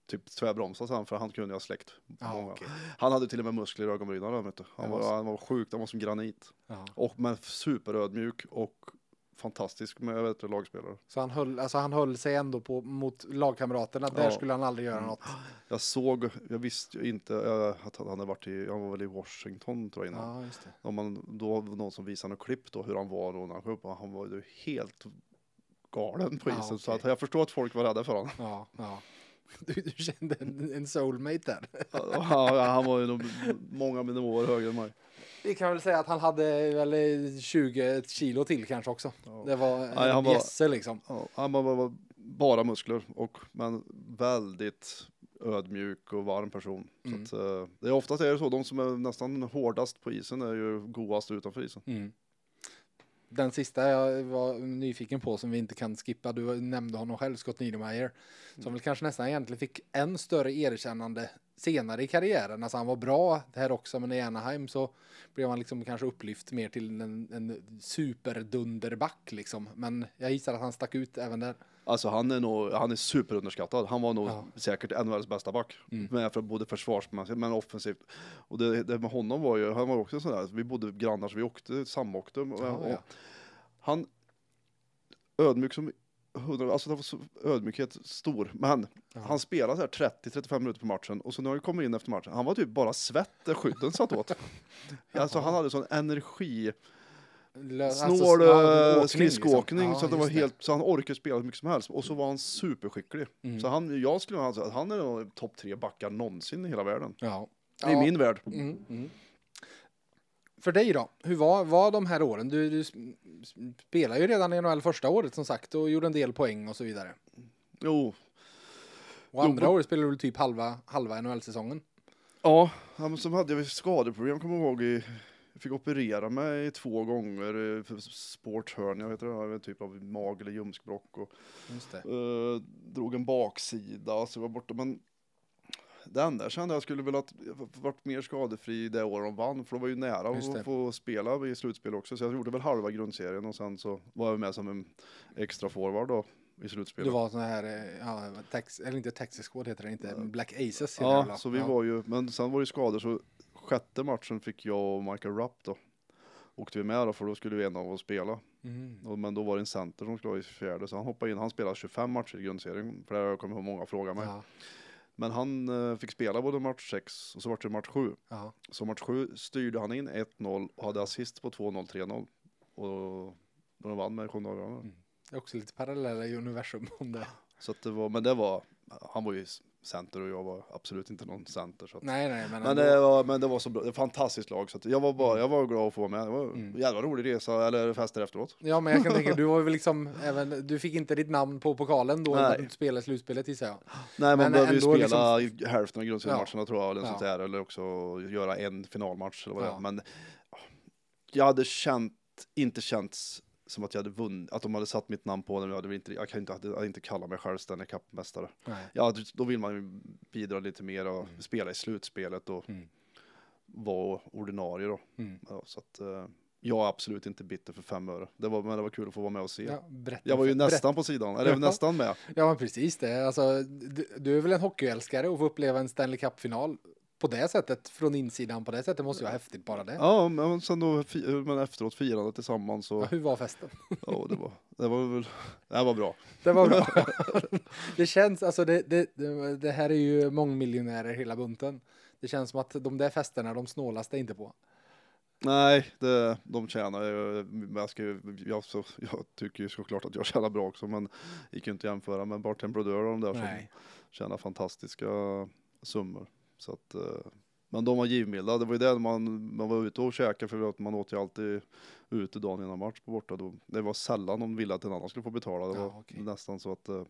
typ tvärbromsa sen, för han kunde ha släckt. Många. okej. Han hade till och med muskler i ögonbrynen. Han, var, han var sjukt, han var som granit. Och men superödmjuk och fantastisk med du, lagspelare. Så han höll, alltså han höll sig ändå på, mot lagkamraterna. Där Ja. skulle han aldrig göra något. Jag såg, jag visste ju inte eh, att han hade varit i, han var väl i Washington tror jag innan. Ja, just det. Om man, då var någon som visade något klipp då hur han var då när han och han var ju helt galen på Ja, isen. Så att jag förstår att folk var rädda för honom. Ja, ja. Du, du kände en, en soulmate där. Ja, han var ju nog många nivåer högre än mig. Vi kan väl säga att han hade väl eh, 20 kilo till kanske också. Ja. Det var Nej, en han var- bjässe liksom. Ja, han var, var bara muskler och men väldigt ödmjuk och varm person. Mm. Så att, eh, det är oftast är det så, de som är nästan hårdast på isen är ju godast utanför isen. Mm. Den sista jag var nyfiken på som vi inte kan skippa, du nämnde honom själv, Scott Niedermayer, som väl kanske nästan egentligen fick än större erkännande senare i karriären. Alltså han var bra här också, men i Anaheim så blev han liksom kanske upplyft mer till en, en superdunderback liksom. Men jag gissar att han stack ut även där. Alltså han är nog, han är superunderskattad. Han var nog Ja. säkert NHLs bästa back. Mm. Med för både försvarsmässigt men offensivt. Och det, det med honom var ju, han var också sådär, vi bodde grannar så vi åkte, samåkte. Och, Ja, ja. Han, ödmjuk som hundra, alltså det var så, ödmjukhet stor. Men Ja. han spelade så här 30-35 minuter på matchen och så när han kommer in efter matchen, han var typ bara svett där skydden satt åt. alltså han hade sån energi, alltså, snål ja, åkning, skridskoåkning liksom. Ja, så att det var helt, så han orkade spela hur mycket som helst. Och så var han superskicklig. Mm. Så han, jag skulle sagt att han är topp tre backar någonsin i hela världen. Ja. I min värld. Mm, mm. För dig då? Hur var, var de här åren? Du, du sp- spelar ju redan i NHL första året som sagt och gjorde en del poäng och så vidare. Jo, Och andra Jo, året spelade du typ halva, halva NHL-säsongen. ja, ja, men så hade jag skadeproblem, kommer jag ihåg. I, jag fick operera mig två gånger eh, för sporthörnia, vet du, det, en typ av mag eller ljumskbråck. Och, Just det. eh, drog en baksida, så jag var borta. Men enda jag kände jag skulle att jag varit mer skadefri det året de vann, för det var ju nära att få spela i slutspel också. Så jag gjorde väl halva grundserien och sen så var jag med som en extra forward då i slutspelet. Du var sån här, eh, ja, tax, eller inte Texas Squad heter det inte, Black Aces Ja, väl, så vi ja. var ju, men sen var det skador så sjätte matchen fick jag och Michael Rapp då. Åkte vi med då för då skulle vi en av oss spela. Mm. Och, men då var det en center som skulle vara i fjärde så han hoppade in, han spelade 25 matcher i grundserien. För det har jag kommit ihåg många fråga mig. Ja. Men han eh, fick spela både match 6 och så vart det match 7. Ja. Så match 7 styrde han in 1-0 och hade assist på 2-0, 3-0. Och de vann med Kondogarna. Mm. Det är också lite paralleller i universum om det. Så att det var, men det var, han var ju center och jag var absolut inte någon center. Så att, Nej, nej, men, men, det var, men det var så bra, det ett fantastiskt lag. Så jag var bara, jag var glad att få vara med. Det var Mm. en jävla rolig resa, eller fester efteråt. Ja, men jag kan tänka, du var väl liksom, även, du fick inte ditt namn på pokalen då, när du spelade slutspelet gissar jag. Nej, man Men behöver ju spela i hälften av grundseriematcherna Ja. tror jag, eller Ja. sånt där, eller också göra en finalmatch eller vad det Ja. är. Men jag hade känt, inte känts som att jag hade vunnit, att de hade satt mitt namn på den. Jag, hade inte, jag kan inte, jag inte kalla mig själv Stanley Cup-mästare. Ja, då vill man ju bidra lite mer och spela i slutspelet och Mm. vara ordinarie då. Mm. Ja, så att, eh, jag är absolut inte bitter för fem öre. Det var, men det var kul att få vara med och se. Ja, berätta, Jag var ju berätta. nästan på sidan, eller Ja. nästan med. Ja, men precis det. Alltså, du, du är väl en hockeyälskare och få uppleva en Stanley Cup-final på det sättet, från insidan på det sättet måste ju vara häftigt bara det. Ja, men sen då, men efteråt firande tillsammans så, Ja, hur var festen? ja, det var, det var väl, det var bra. Det var bra. det känns, alltså det, det, det, här är ju mångmiljonärer hela bunten. Det känns som att de där festerna, de snålaste inte på. Nej, det, de tjänar ju, jag, ska, jag, så, jag tycker ju såklart att jag tjänar bra också, men gick ju inte att jämföra med Barten Brodeur och de där Nej. som tjänar fantastiska summor. Så att, eh, men de var givmilda, det var ju det man, man var ute och käkade för att man åt ju alltid ute dagen innan match på borta. Då, det var sällan de ville att en annan skulle få betala. Det Ja, var okej. nästan så att eh,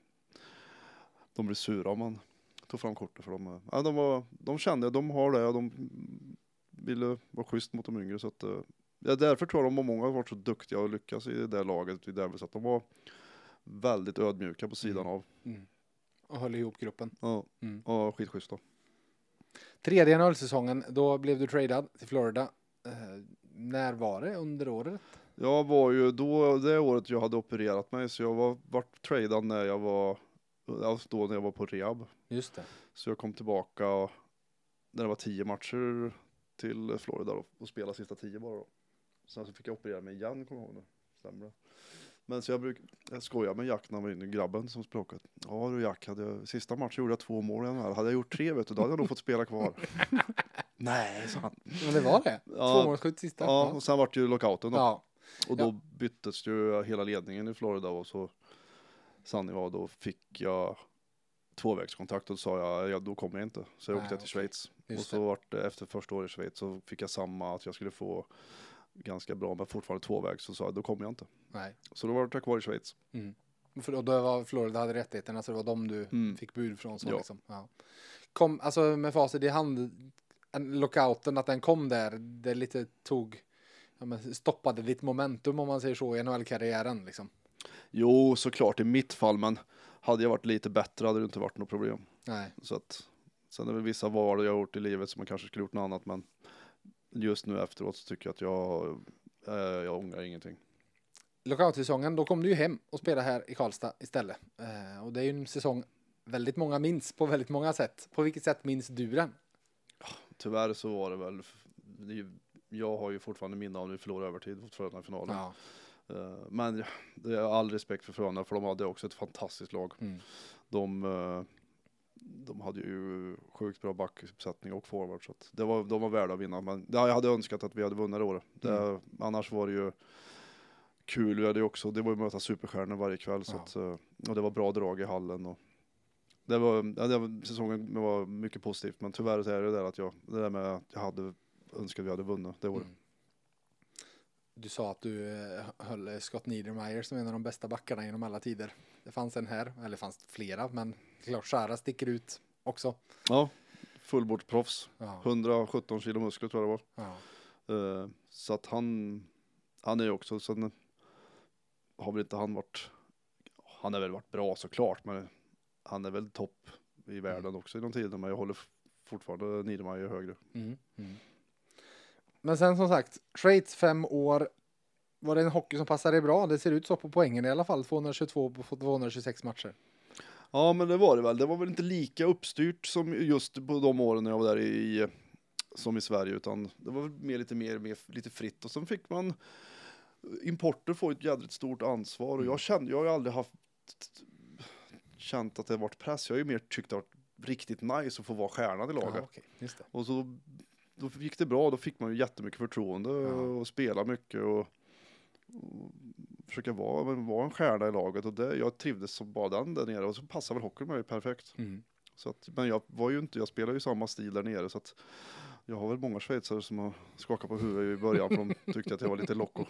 de blev sura om man tog fram kortet för dem. eh, Ja, de, var, de kände, de har det och de ville vara schysst mot de yngre. Så att, ja, därför tror jag de många har varit så duktiga och lyckas i det laget i Devils. Att de var väldigt ödmjuka på sidan av. Mm. Och höll ihop gruppen. Ja, Mm. och skitschyssta. Tredje NHL-säsongen, då blev du tradad till Florida. Eh, när var det under året? Jag var ju då, det året jag hade opererat mig, så jag var vart tradad när jag var, alltså då när jag var på rehab. Just det. Så jag kom tillbaka när det var tio matcher till Florida då, och spela sista tio bara då. Sen så fick jag operera mig igen, kommer jag ihåg nu. Stämmer det? Men så jag, bruk, jag skojar med Jack när han var inne, grabben som språket. Ja du Jack, hade jag, sista matchen gjorde jag två mål i den här. Hade jag gjort tre vet du, då hade jag nog fått spela kvar. Nej, sa han. Men det var det? Ja. Tvåmålsskytt sista? Ja, och sen vart det ju lockouten då. ja. Och då Ja. byttes ju hela ledningen i Florida och så sanning var då fick jag tvåvägskontakt och då sa jag, ja då kommer jag inte. Så jag Nej, åkte till okej. Schweiz. Just och så vart det efter första året i Schweiz så fick jag samma att jag skulle få ganska bra men fortfarande tvåväg så sa jag då kommer jag inte. Nej. Så då var jag kvar i Schweiz. Mm. För då, då var Florida hade rättigheterna så det var de du Mm. fick bud från. Så Ja. liksom. ja. Kom, alltså med facit i hand, en lockouten, att den kom där, det lite tog, ja, men stoppade ditt momentum om man säger så i NHL-karriären liksom. Jo såklart i mitt fall men hade jag varit lite bättre hade det inte varit något problem. Nej. Så att sen är det vissa val jag har gjort i livet som man kanske skulle gjort något annat men just nu efteråt så tycker jag att jag, eh, jag ångrar ingenting. Lockout-säsongen, då kom du ju hem och spelade här i Karlstad istället. Eh, och det är ju en säsong väldigt många minns på väldigt många sätt. På vilket sätt minns du den? Tyvärr så var det väl, det är ju- jag har ju fortfarande minne av när vi förlorade övertid mot Frölunda i finalen. Ja. Eh, Men det är all respekt för Frölunda för de hade också ett fantastiskt lag. Mm. De, eh, de hade ju sjukt bra backuppsättning och forward så att det var, de var värda att vinna. Men det, jag hade önskat att vi hade vunnit året. Mm. Annars var det ju kul, vi hade ju också, det var ju möta superstjärnor varje kväll så Ja. att, eh, och det var bra drag i hallen. Och, det var, ja, det var, säsongen var mycket positivt men tyvärr så är det där att jag, det där med att jag hade önskat att vi hade vunnit det året. Mm. Du sa att du eh, höll Scott Niedermayer som en av de bästa backarna genom alla tider. Det fanns en här, eller det fanns flera, men klart Shara sticker ut också. Ja, fullbordsproffs. Ja. 117 kilo muskler tror jag det Ja. var. Eh, så att han, han är ju också, sen har väl inte han varit, han har väl varit bra såklart, men han är väl topp i världen också i de tiderna, men jag håller fortfarande Niedermayer högre. Mm. Mm. Men sen som sagt, Schweiz fem år. Var det en hockey som passade bra? Det ser ut så på poängen i alla fall. 222 på 226 matcher. Ja, men det var det väl. Det var väl inte lika uppstyrt som just på de åren när jag var där i, som i Sverige, utan det var mer lite mer, mer lite fritt. Och sen fick man, importer får ett jädrigt stort ansvar och jag kände, jag har ju aldrig haft, känt att det varit press. Jag har ju mer tyckt att det varit riktigt nice att få vara stjärnan i laget. Just det. Och så då gick det bra, då fick man ju jättemycket förtroende och spela mycket och, och försöka vara, vara en stjärna i laget och det, jag trivdes som bara den där nere och så passar väl hockeyn mig perfekt. Mm. Så att, men jag var ju inte, jag spelar ju samma stil där nere så att jag har väl många schweizare som har skakat på huvudet i början för de tyckte att jag var lite loco.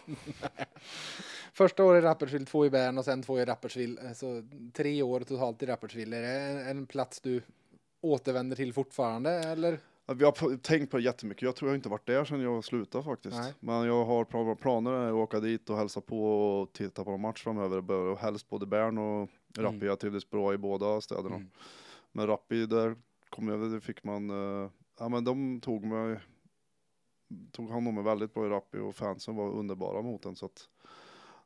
Första året i Rapperswil, två i Bern och sen två i Rapperswil. Så tre år totalt i Rapperswil. Är det en, en plats du återvänder till fortfarande eller? Vi har tänkt på det jättemycket. Jag tror jag inte varit där sedan jag slutade faktiskt. Nej. Men jag har pl- planer att åka dit och hälsa på och titta på någon match framöver. Och helst både Bern och Rappi. Mm. Jag trivdes bra i båda städerna. Mm. Men Rappi, där kom jag, det fick man, eh, ja men de tog mig, tog hand om mig väldigt bra i Rappi och fansen var underbara mot en så att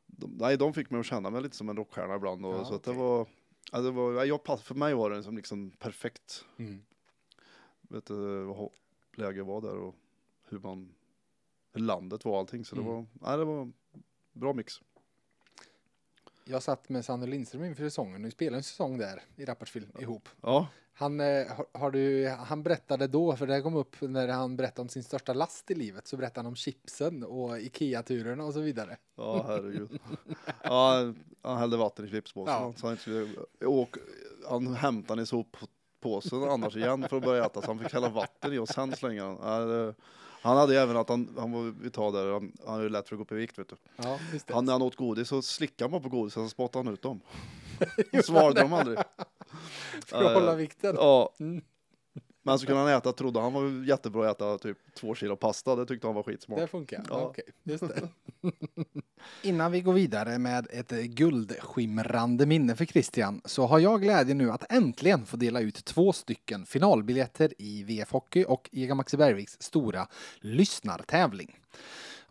de, nej, de fick mig att känna mig lite som en rockstjärna ibland och Ja, så att det var, ja, det var, ja, jag för mig var som liksom perfekt Mm. Vet du, vad ho- läge var där och hur man, hur landet var och allting. Så det Mm. var, nej, det var bra mix. Jag satt med Sander Lindström inför säsongen vi spelade en säsong där i Rapperswil ihop. Ja, Han, eh, har, har du, han berättade då, för det kom upp när han berättade om sin största last i livet, så berättade han om chipsen och Ikea-turerna och så vidare. ja herregud. ja, han hällde vatten i chipspåsen. Ja. Så han, inte skulle, och han hämtade en i soppåsen annars igen för att börja äta. Så han fick hälla vatten i och sen slänga den. Han hade även att han, han var, vi tar där, han, han är lätt för att gå upp i vikt vet du. Ja, det. Han, när han åt godis så slickade han bara på godis och så spottade han ut dem. Svalde dem aldrig. för att hålla vikten. Ja. Mm. Men så kunde han äta, trodde han var jättebra att äta typ två kilo pasta. Det tyckte han var skitsmart. Det funkar. Ja. Okej, just det. Innan vi går vidare med ett eh, guldskimrande minne för Christian så har jag glädjen nu att äntligen få dela ut två stycken finalbiljetter i VF Hockey och ICA Maxi Bergviks stora lyssnartävling.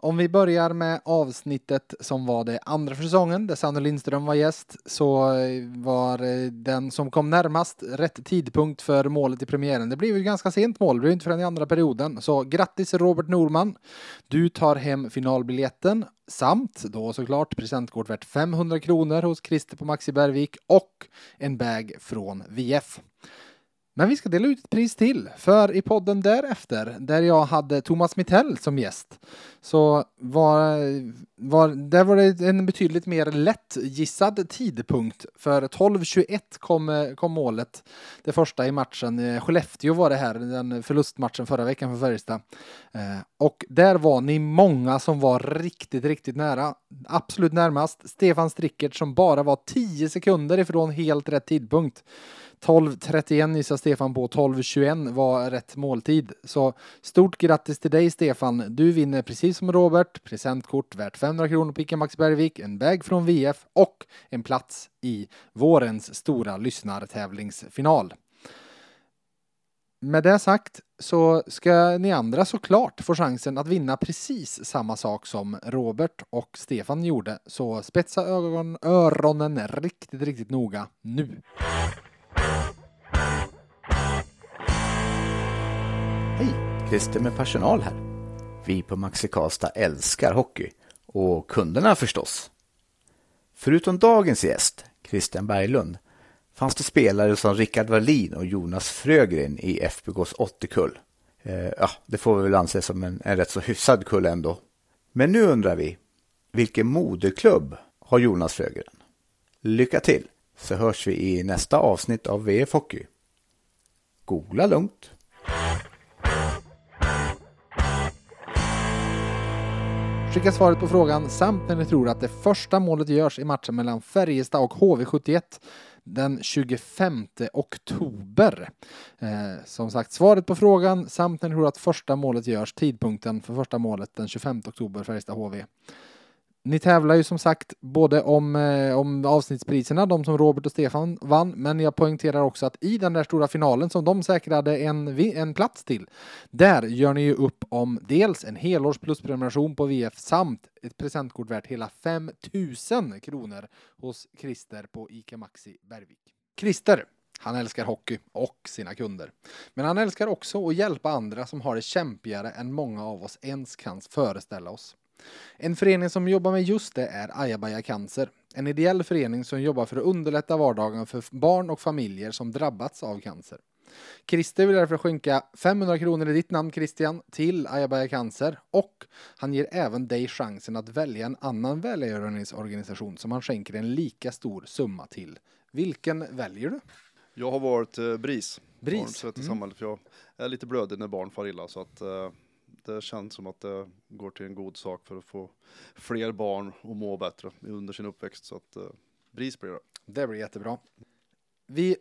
Om vi börjar med avsnittet som var det andra för säsongen där Sanne Lindström var gäst så eh, var eh, den som kom närmast rätt tidpunkt för målet i premiären. Det blev ju ganska sent mål, det blev inte förrän i andra perioden. Så grattis Robert Norman! Du tar hem finalbiljetten samt då såklart presentkort värt 500 kronor hos Christer på Maxi Bergvik och en bag från VF. Men vi ska dela ut ett pris till, för i podden därefter, där jag hade Thomas Mittell som gäst, så var, var, där var det en betydligt mer lättgissad tidpunkt. För 12.21 kom, kom målet, det första i matchen. Skellefteå var det här, den förlustmatchen förra veckan för Färjestad. Eh, och där var ni många som var riktigt, riktigt nära. Absolut närmast Stefan Strickert som bara var 10 sekunder ifrån helt rätt tidpunkt. 12.31 gissar Stefan på, 12.21 var rätt måltid. Så stort grattis till dig Stefan. Du vinner precis som Robert presentkort värt 500 kronor på Ica Max Bergvik, en bag från VF och en plats i vårens stora lyssnartävlingsfinal. Med det sagt så ska ni andra såklart få chansen att vinna precis samma sak som Robert och Stefan gjorde. Så spetsa ögon, öronen riktigt, riktigt noga nu. Christer med personal här. Vi på Maxi Karlstad älskar hockey. Och kunderna förstås. Förutom dagens gäst, Christian Berglund, fanns det spelare som Rickard Wallin och Jonas Frögren i FBKs 80-kull. Eh, ja, det får vi väl anse som en, en rätt så hyfsad kull ändå. Men nu undrar vi, vilken moderklubb har Jonas Frögren? Lycka till, så hörs vi i nästa avsnitt av VF Hockey. Googla lugnt! Skicka svaret på frågan samt när ni tror att det första målet görs i matchen mellan Färjestad och HV71 den 25 oktober. Eh, som sagt, svaret på frågan samt när ni tror att första målet görs, tidpunkten för första målet den 25 oktober, Färjestad-HV. Ni tävlar ju som sagt både om, eh, om avsnittspriserna, de som Robert och Stefan vann, men jag poängterar också att i den där stora finalen som de säkrade en, en plats till, där gör ni ju upp om dels en helårs plusprenumeration på VF samt ett presentkort värt hela 5000 kronor hos Christer på ICA Maxi Bergvik. Christer, han älskar hockey och sina kunder. Men han älskar också att hjälpa andra som har det kämpigare än många av oss ens kan föreställa oss. En förening som jobbar med just det är Ajabaja Cancer. En ideell förening som jobbar för att underlätta vardagen för barn och familjer som drabbats av cancer. Christer vill därför skänka 500 kronor i ditt namn Christian till Ajabaja Cancer och han ger även dig chansen att välja en annan välgörenhetsorganisation som han skänker en lika stor summa till. Vilken väljer du? Jag har varit eh, BRIS. BRIS? Barns rätt i Mm. samhället. För jag är lite blödig när barn far illa så att eh, det känns som att det går till en god sak för att få fler barn att må bättre under sin uppväxt. Så att eh, BRIS blir det. Det blir jättebra. Vi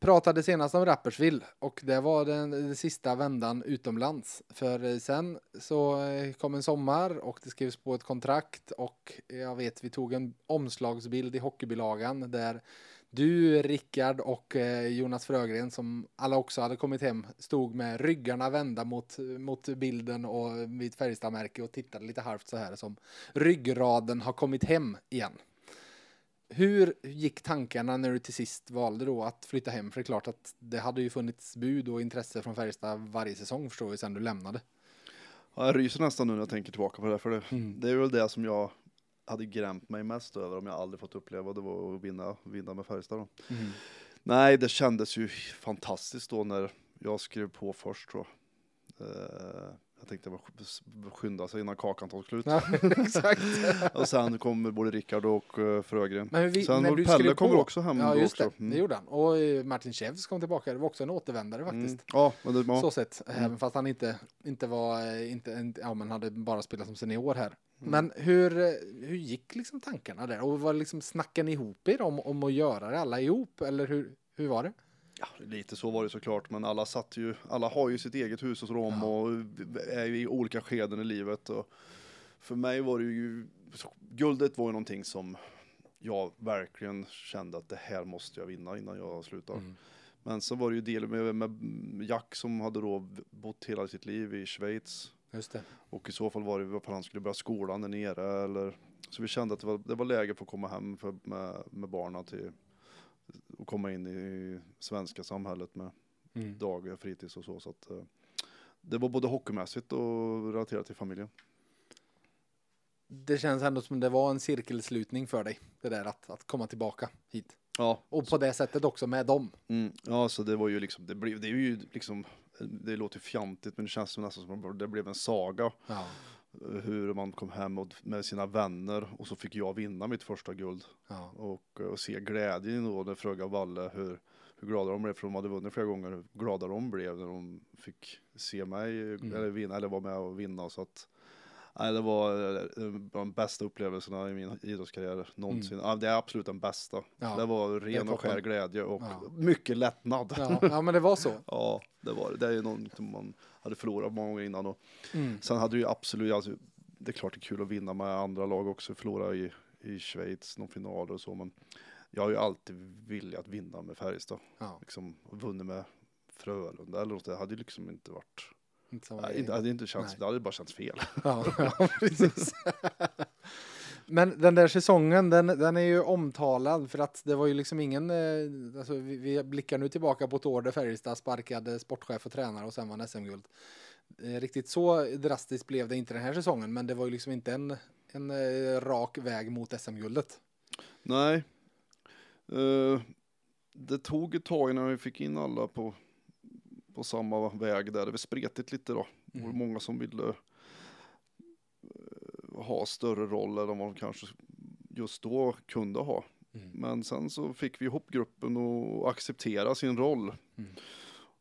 pratade senast om Rappersville och det var den, den sista vändan utomlands. För eh, sen så eh, kom en sommar och det skrevs på ett kontrakt och eh, jag vet vi tog en omslagsbild i hockeybilagan där du, Rickard och eh, Jonas Frögren som alla också hade kommit hem stod med ryggarna vända mot, mot bilden och vid Färjestadmärke och tittade lite halvt så här som ryggraden har kommit hem igen. Hur gick tankarna när du till sist valde då att flytta hem? För det är klart att det hade ju funnits bud och intresse från Färjestad varje säsong förstår vi sedan du lämnade. Ja, jag ryser nästan nu när jag tänker tillbaka på det. För det, Mm. det är väl det som jag hade grämt mig mest över om jag aldrig fått uppleva. Det var att vinna, vinna med Färjestad. Då. Nej, det kändes ju fantastiskt då när jag skrev på först. Då. Eh, jag tänkte bara sk- skynda sig innan kakan tar slut. Ja, exakt. Och sen kommer både Rickard och uh, Frögren. Men vi, Sen när Pelle kommer på, också hem Ja, just också. det. Mm. Det gjorde han. Och eh, Martin Chevs kom tillbaka. Det var också en återvändare faktiskt. Mm. Ja, men det, ja. Så sett, Mm. även fast han inte, inte var, eh, inte, inte, ja men hade bara spelat som senior här. Mm. Men hur, eh, hur gick liksom tankarna där? Och var liksom, snackade ni ihop er om, om att göra det alla ihop? Eller hur, hur var det? Ja, lite så var det såklart, men alla satt ju, alla har ju sitt eget hus dem Ja. och är i olika skeden i livet. Och för mig var det ju, guldet var ju någonting som jag verkligen kände att det här måste jag vinna innan jag slutar. Mm. Men så var det ju del med, med Jack som hade då bott hela sitt liv i Schweiz. Just det. Och i så fall var det varför han skulle börja skolan där nere eller så vi kände att det var, det var läge för att komma hem för, med, med barnen till och komma in i svenska samhället med Mm. dag, fritids och så. så att, eh, det var både hockeymässigt och relaterat till familjen. Det känns ändå som det var en cirkelslutning för dig. Det där att, att komma tillbaka hit. Ja, Och på det sättet också med dem. mm, ja, så det var ju liksom, det blev, det är ju liksom, det låter fjantigt men det känns som nästan som att det blev en saga. Ja. Eh, Hur man kom hem och, med sina vänner och så fick jag vinna mitt första guld. Ja. Och, eh, och se glädjen då när Fröga och Valle, hur, hur glada de blev, för de hade vunnit flera gånger, hur glada de blev när de fick se mig Mm. eller vinna, eller vara med och vinna. Så att, nej, det var eh, de bästa upplevelserna i min idrottskarriär någonsin. Ja, det är absolut den bästa. Mm. Ja. Det var ren och skär glädje och Ja. mycket lättnad. Ja. Ja. ja, men det var så. det var det. Det är som man hade förlorat många gånger innan. Och Mm. sen hade ju absolut, alltså, det är klart det är kul att vinna med andra lag också, förlora i, i Schweiz, någon finaler och så, men jag har ju alltid velat vinna med Färjestad. Ja. Liksom, och vunnit med Frölunda eller något, det hade ju liksom inte varit, Inte det hade inte känts, Nej. det hade bara känts fel. Ja, ja precis. Men den där säsongen, den, den är ju omtalad för att det var ju liksom ingen, eh, alltså vi, vi blickar nu tillbaka på ett år där Färjestad sparkade sportchef och tränare och sen vann SM-guld. Eh, Riktigt så drastiskt blev det inte den här säsongen, men det var ju liksom inte en, en eh, rak väg mot SM-guldet. Nej, det tog ett tag innan vi fick in alla på, på samma väg där, det var spretigt lite då. Det var Mm. många som ville ha större roll än vad de kanske just då kunde ha. Mm. Men sen så fick vi ihop gruppen och acceptera sin roll. Mm.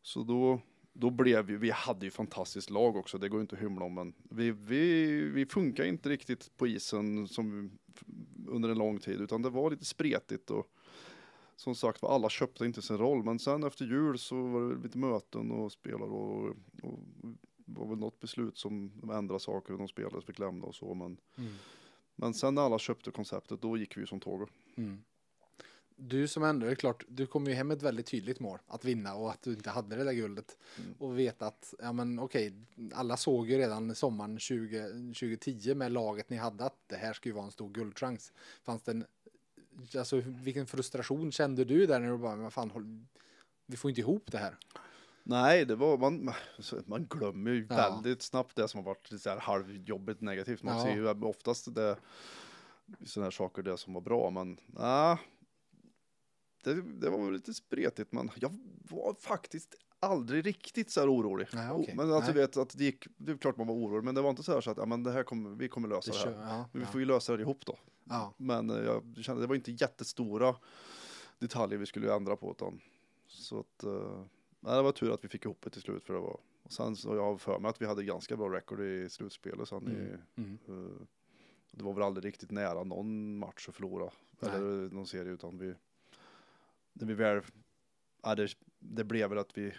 Så då, då blev vi, vi hade ju fantastiskt lag också, det går inte att hymla om, men vi, vi, vi funkar inte riktigt på isen som under en lång tid, utan det var lite spretigt och som sagt var alla köpte inte sin roll, men sen efter jul så var det lite möten och spelare och, och var väl något beslut som de ändrade saker och de spelare fick lämna och så, men, Mm. men sen när alla köpte konceptet, då gick vi ju som tåg. Mm. Du som ändå, är klart, du kom ju hem med ett väldigt tydligt mål att vinna och att du inte hade det där guldet. Mm. Och veta att, ja men okej, alla såg ju redan sommaren 20, 2010 med laget ni hade att det här ska ju vara en stor guldchans. Fanns det en, alltså vilken frustration kände du där när du bara, vad fan, håll, vi får inte ihop det här. Nej, det var, man, alltså, man glömmer ju Ja. väldigt snabbt det som har varit så här halvjobbigt negativt. Man Ja. ser ju oftast det, sådana här saker, det som var bra, men nej, det, det var lite spretigt, men jag var faktiskt aldrig riktigt så här orolig. Nej, okej. Men du Nej. vet att det gick, det är klart man var orolig, men det var inte så här så att ja, men det här kommer, vi kommer lösa Det det, kör, här. ja, Men vi ja. får ju lösa det ihop då. Ja. Men eh, jag kände det var inte jättestora detaljer vi skulle ändra på utan så att eh, nej, det var tur att vi fick ihop det till slut för det var och sen så jag har för mig att vi hade ganska bra record i slutspelet sen i, Mm. eh, det var väl aldrig riktigt nära någon match att förlora Nej. eller någon serie utan vi när vi väl ja, det, det blev väl att vi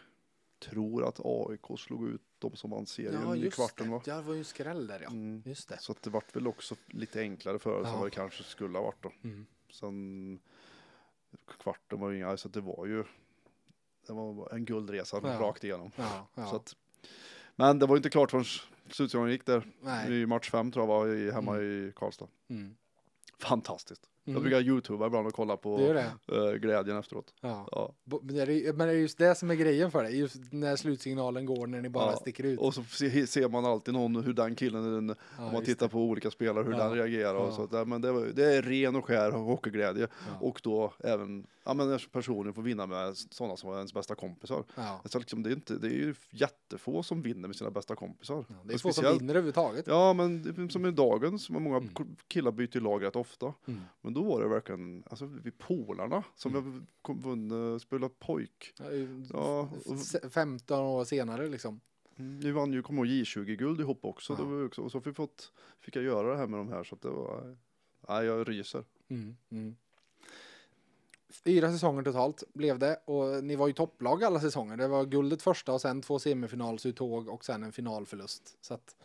tror att AIK slog ut de som vann serien Ja, i kvarten va? Ja, det var ju en skräll där ja. Mm. Just det. Så det vart väl också lite enklare för oss Ja. än vad det kanske skulle ha varit då. Mm. Sen kvarten var ju inga, så att det var ju det var en guldresa Ja. rakt igenom. Ja, ja. Så att, men det var inte klart förrän slutsäsongen gick där. Nej. I match fem tror jag var i, hemma i Karlstad. Mm. Fantastiskt. Jag Mm. brukar youtuba ibland och kolla på Det det. eh, glädjen efteråt. Ja. Ja. Men det är men det är just det som är grejen för dig, just när slutsignalen går när ni bara Ja. sticker ut. Och så se, ser man alltid någon, hur den killen, den, om man tittar det. på olika spelare, hur den reagerar och så. Men det, är ren och skär hockeyglädje. Och då även, ja men när får vinna med sådana som var ens bästa kompisar. Ja. Alltså liksom, det, är inte, det är ju jättefå som vinner med sina bästa kompisar. Ja, det är få som vinner överhuvudtaget. Ja, men som i dagens, många Mm. killar byter lag rätt ofta. Mm. Men då var det verkligen, alltså vi polarna som Mm. kom, vunnit, spelat pojk. Ja, och- s- 15 år senare liksom. Vi vann ju, kommer ihåg, J20-guld ihop också. Ja. Det var också. Och så fick, fått, fick jag göra det här med de här så att det var, nej jag ryser. Mm. Mm. Fyra säsonger totalt blev det och ni var ju topplag alla säsonger. Det var guldet första och sen två semifinalsuttåg och sen en finalförlust. Så att,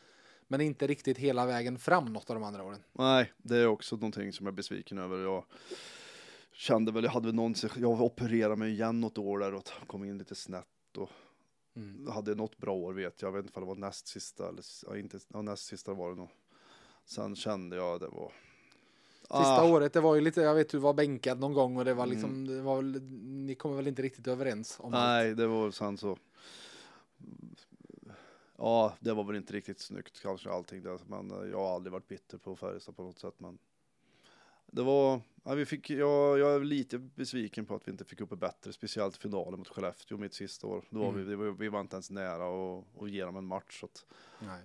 men inte riktigt hela vägen fram något av de andra åren. Nej, det är också någonting som jag är besviken över. Jag kände väl, jag hade väl någon, jag opererade mig igen något år där och kom in lite snett. Mm. Jag hade något bra år vet jag, jag vet inte om det var näst sista eller ja, inte, ja, näst sista var det nog. Sen kände jag det var. Sista Ah, året, det var ju lite, jag vet du var bänkad någon gång och det var Mm. liksom, det var väl, ni kommer väl inte riktigt överens om allt. Nej, det var sen så. Ja, det var väl inte riktigt snyggt kanske allting där, men jag har aldrig varit bitter på Färjestad på något sätt. Men det var, ja, vi fick, jag, jag är lite besviken på att vi inte fick upp det bättre, speciellt finalen mot Skellefteå mitt sista år. Då var Mm. vi, var, vi var inte ens nära att, att ge dem en match. Så att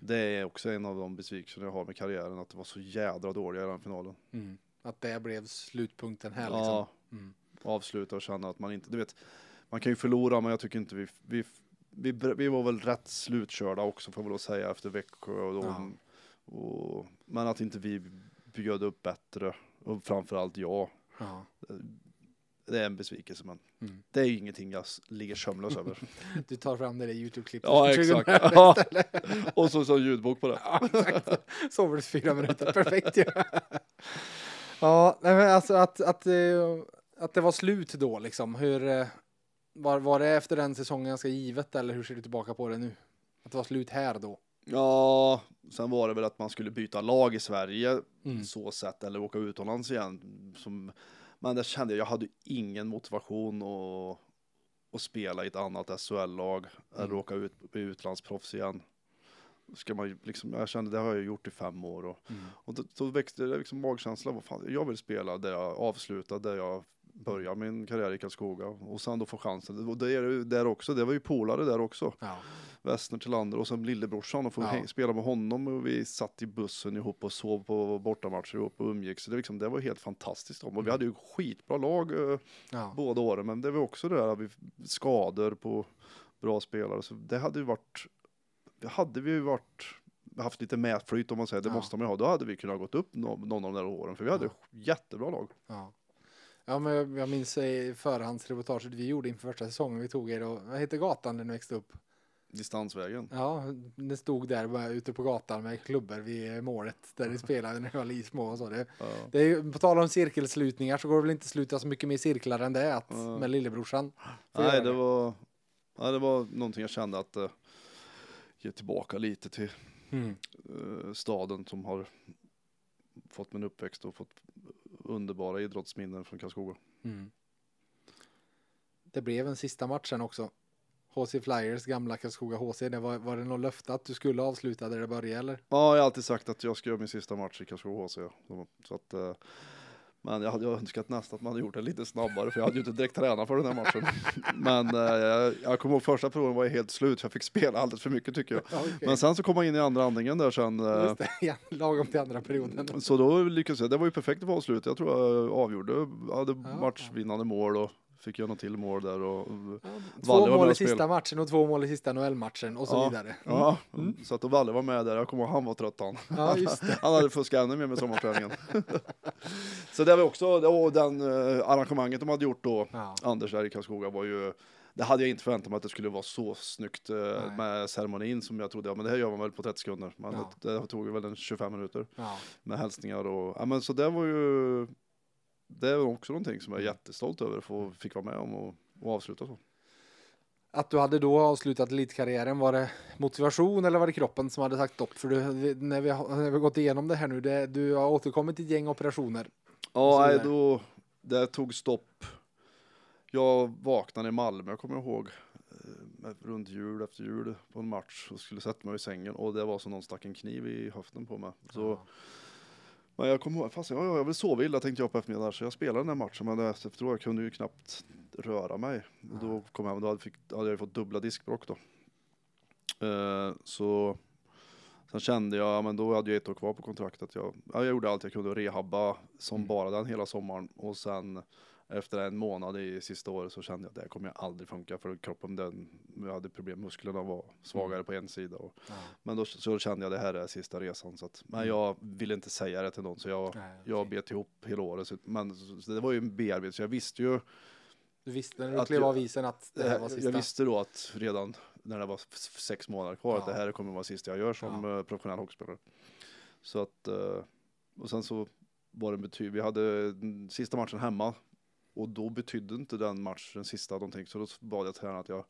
det är också en av de besvikelser jag har med karriären, att det var så jädra dåliga i den finalen. Mm. Att det blev slutpunkten här liksom. Ja, Mm. avsluta och känna att man inte, du vet, man kan ju förlora men jag tycker inte vi, vi, vi, vi var väl rätt slutkörda också får jag väl säga efter Växjö och, de, och men att inte vi bjöd upp bättre och framförallt jag. Ja. Det är en besvikelse men Mm. det är ju ingenting jag ligger sömnlös över. Du tar fram det där Youtube-klippet. Ja från 2000 exakt. Ja. och så så ljudbok på det. Ja, exakt. Sover du fyra minuter, perfekt ju. Ja, nej, men alltså att, att, eh, att det var slut då liksom. Hur, eh, var, var det efter den säsongen ganska givet eller hur ser du tillbaka på det nu? Att det var slut här då? Ja, sen var det väl att man skulle byta lag i Sverige Mm. så sätt eller åka utomlands igen. Som, men det kände jag, jag hade ingen motivation att, att spela i ett annat SHL-lag eller Mm. åka ut bli utlandsproffs igen. Ska man, liksom, jag kände det har jag gjort i fem år och, Mm. och då, då växte det liksom magkänslan. Vad fan, jag vill spela där jag avslutade, där jag började min karriär i Karlskoga och sen då få chansen. Och det är där också, det var ju polare där också. Ja. Westner till Lander och sen lillebrorsan och få Ja. spela med honom och vi satt i bussen ihop och sov på bortamatcher ihop och umgicks. Så det, liksom, det var helt fantastiskt. Och vi Mm. hade ju skitbra lag eh, Ja. båda åren men det var också det där att vi skador på bra spelare. Så det hade ju varit, det hade vi ju varit haft lite mätflyt om man säger, det Ja. måste man ju ha. Då hade vi kunnat gått upp nå- någon av de där åren för vi hade Ja. jättebra lag. Ja. Ja, men jag, jag minns i förhandsreportaget vi gjorde inför första säsongen. Vi tog er och, vad heter gatan där ni växte upp? Distansvägen. Ja, ni stod där bara ute på gatan med klubbor vid målet där ni spelade när ni var små och så. Det, Ja. det är på tal om cirkelslutningar så går det väl inte att sluta så mycket mer cirklar än det att, Ja. med lillebrorsan. får Nej, det var, ja, det var någonting jag kände att uh, ge tillbaka lite till Mm. eh, staden som har fått min uppväxt och fått underbara idrottsminnen från Karlskoga. Mm. Det blev en sista matchen också. HC Flyers, gamla Karlskoga HC. Det var, var det något löfte att du skulle avsluta där det började eller? Ja, jag har alltid sagt att jag ska göra min sista match i Karlskoga HC. Så att, eh, Men jag hade ju önskat nästan att man hade gjort det lite snabbare för jag hade ju inte direkt tränat för den här matchen. Men eh, jag, jag kommer ihåg första proven var ju helt slut, jag fick spela alldeles för mycket tycker jag. Ja, okej. Men sen så kom jag in i andra andningen där sen. eh, Just det, ja, lagom till andra perioden. Så då lyckades jag, det var ju perfekt avslut. Jag tror jag avgjorde, jag hade Ja. matchvinnande mål och fick göra något till mål där och Två Valle mål i sista matchen och två mål i sista NHL-matchen och så Ja. vidare. Ja, så att då Valle var med där, jag kommer ihåg han var trött han. Ja, just det. Han hade fuskat ännu mer med sommarträningen. så det var också, och den eh, arrangemanget de hade gjort då, Ja. Anders där i Karlskoga var ju, det hade jag inte förväntat mig att det skulle vara så snyggt eh, Nej. med ceremonin som jag trodde, ja, men det här gör man väl på 30 sekunder. Men Ja. det, det tog väl en 25 minuter Ja. med hälsningar och, ja men så det var ju, det är också någonting som jag är jättestolt över att få, fick vara med om och, och avsluta så. Att du hade då avslutat elitkarriären, var det motivation eller var det kroppen som hade sagt stopp? För du, när, vi när vi gått igenom det här nu, det, du har återkommit till ett gäng operationer. Ja, nej, då, det tog stopp. Jag vaknade i Malmö, jag kommer ihåg, eh, runt jul efter jul på en match och skulle sätta mig i sängen och det var som någon stack en kniv i höften på mig. Så, Ja. Men jag kommer ihåg, fast jag, jag vill sova illa tänkte jag på eftermiddagen så jag spelade den här matchen men efteråt jag kunde ju knappt röra mig. Och då kom jag hem och då hade, fick, hade jag fått dubbla diskbråck då. Eh, så sen kände jag, ja, men då hade jag ett år kvar på kontraktet. Jag, ja, jag gjorde allt jag kunde och rehabba som Mm. bara den hela sommaren och sen efter en månad i sista året så kände jag att det här kommer jag aldrig funka för kroppen den, jag hade problem, musklerna var svagare på en sida. Och, Ja. men då så kände jag det här är sista resan så att, men jag ville inte säga det till någon så jag, Nej, jag bet ihop hela året. Så, men så, det var ju en bearbetning så jag visste ju Du visste när du Att klev av isen att det här var sista? jag visste då att redan när det var sex månader kvar att Ja. det här kommer vara sista jag gör som Ja. eh, professionell hockeyspelare. Så att, eh, och sen så var det betyg, vi hade den sista matchen hemma och då betydde inte den matchen sista någonting så då bad jag tränaren att jag,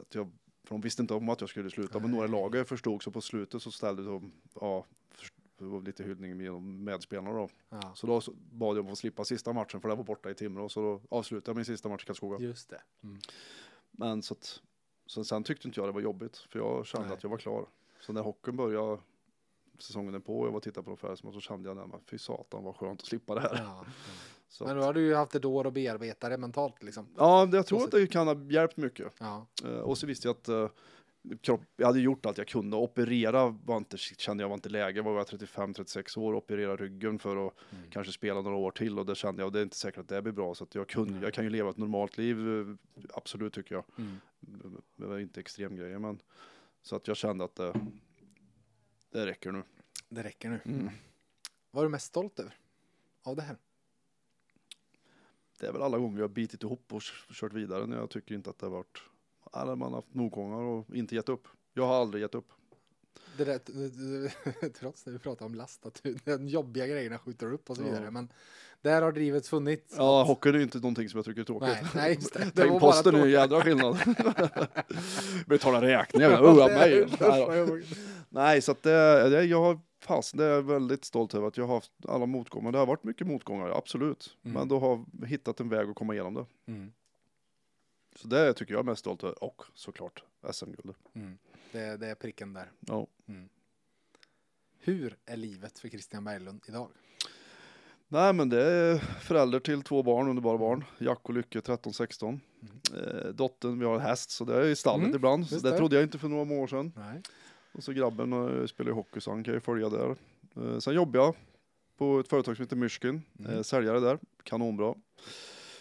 att jag för de visste inte om att jag skulle sluta, men några i laget förstod så på slutet så ställde de, ja, lite hyllning med medspelarna då. Ja. Så då bad jag om att slippa sista matchen för det var borta i Timrå så då avslutade jag min sista match i Karlskoga. Just det. Mm. Men så att, så sen tyckte inte jag det var jobbigt för jag kände Nej. att jag var klar. Så när hockeyn började säsongen är på och jag var och tittade på de färgerna så kände jag nej, fy satan vad skönt att slippa det här. Ja. Så, Men då har du ju haft ett år att bearbeta det mentalt liksom. ja, jag tror att det kan ha hjälpt mycket. Ja. Eh, och så visste jag att eh, kropp, jag hade gjort allt jag kunde. Operera var inte, kände jag var inte läge. Var jag 35-36 år operera ryggen för att Mm. kanske spela några år till och det kände jag och det är inte säkert att det blir bra så att jag, kunde, Nej. jag kan ju leva ett normalt liv, eh, absolut tycker jag. Mm. Det var inte extremgrejer men så att jag kände att det, det räcker nu. Det räcker nu. Mm. Vad är du mest stolt över? Av det här? Det är väl alla gånger jag har bitit ihop och kört vidare när jag tycker inte att det har varit, alla man har haft motgångar och inte gett upp. Jag har aldrig gett upp. Det där, trots det vi pratar om last, att du- de jobbiga grejerna skjuter upp och så Ja. vidare. Men där har drivet funnits. Ja, Att- hockeyn är ju inte någonting som jag tycker är tråkigt. Nej, nej, just det. Det posten är ju jädra skillnad. Betala räkningar, Ja, är mig. Nej, så att det, jag har fasen, det är jag väldigt stolt över att jag har haft alla motgångar. Det har varit mycket motgångar, absolut. Mm. Men då har hittat en väg att komma igenom det. Mm. Så det tycker jag är mest stolt över. Och såklart SM-guldet. Mm. Det, det är pricken där. Ja. Hur är livet för Christian Berglund idag? Nej, men det är förälder till två barn, underbara barn. Jack och Lycke, 13-16. Eh, dottern, vi har en häst, så det är i stallet Mm, ibland. Så det det. trodde jag inte för några år sedan. Nej. Och så grabben eh, spelar ju hockey så han kan ju följa där. Eh, sen jobbar jag på ett företag som heter Myrskin, Mm. eh, säljare där, kanonbra.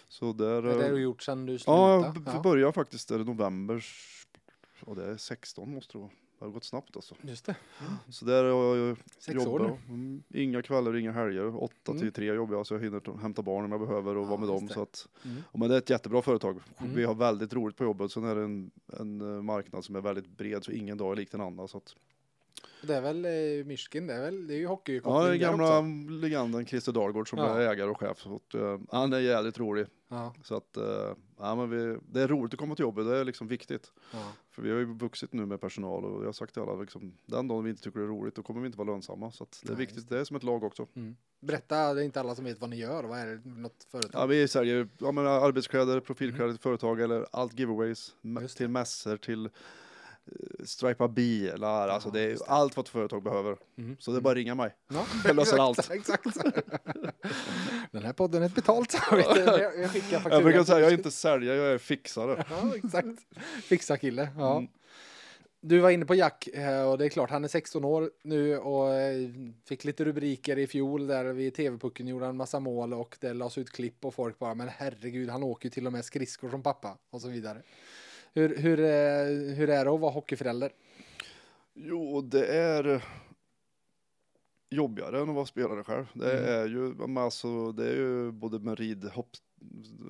Så där... Det är det eh, du gjort sedan du ja, slutade? jag b- började faktiskt där i november, och det är 16 måste det vara. Det har gått snabbt alltså. Just det. Så där har jag Sex år jobbat. Mm, Inga kvällar, inga helger. 8 Mm. till 3 jobbar jag så jag hinner ta- hämta barn om jag behöver och vara med dem. det. Så att, Mm. och men det är ett jättebra företag. Mm. Vi har väldigt roligt på jobbet. Sen är det en, en eh, marknad som är väldigt bred så ingen dag är lik den andra. Så att, Det är väl eh, Myrskin, det är väl, det är ju ja, hockeykoppling den där gamla legenden Christer Dahlgård som Ja. är ägare och chef. Så att, eh, han är jävligt rolig. Ja, Så att, eh, ja, men vi, det är roligt att komma till jobbet. Det är liksom viktigt. ja. För vi har ju vuxit nu med personal och jag har sagt till alla liksom, den dagen vi inte tycker det är roligt då kommer vi inte vara lönsamma. Så att det är Nej, viktigt. Det är som ett lag också. Mm. Berätta, det är inte alla som vet vad ni gör. Vad är det något företag? Ja, vi säljer ja, men arbetskläder, profilkläder till företag eller allt giveaways. m- Just det. Till mässor, till stripa bilar, alltså det är det. allt vad ett företag behöver. Mm. Så det är bara att ringa mig. Ja, Jag löser exakt, Exakt. Den här podden är ett betalt samarbete. Jag, jag skickar fakturan. Jag brukar säga, jag är inte säljare, jag är fixare. Ja, exakt. Fixa kille. Ja. Mm. Du var inne på Jack eh, och det är klart han är 16 år nu och eh, fick lite rubriker i fjol där vid TV-pucken gjorde han massa mål och det lades ut klipp och folk bara men herregud han åker ju till och med skridskor som pappa och så vidare. Hur, hur, eh, hur är det att vara hockeyförälder? Jo, det är jobbigare än att vara spelare själv. Det Mm. är ju, alltså, det är ju både med ridhopp,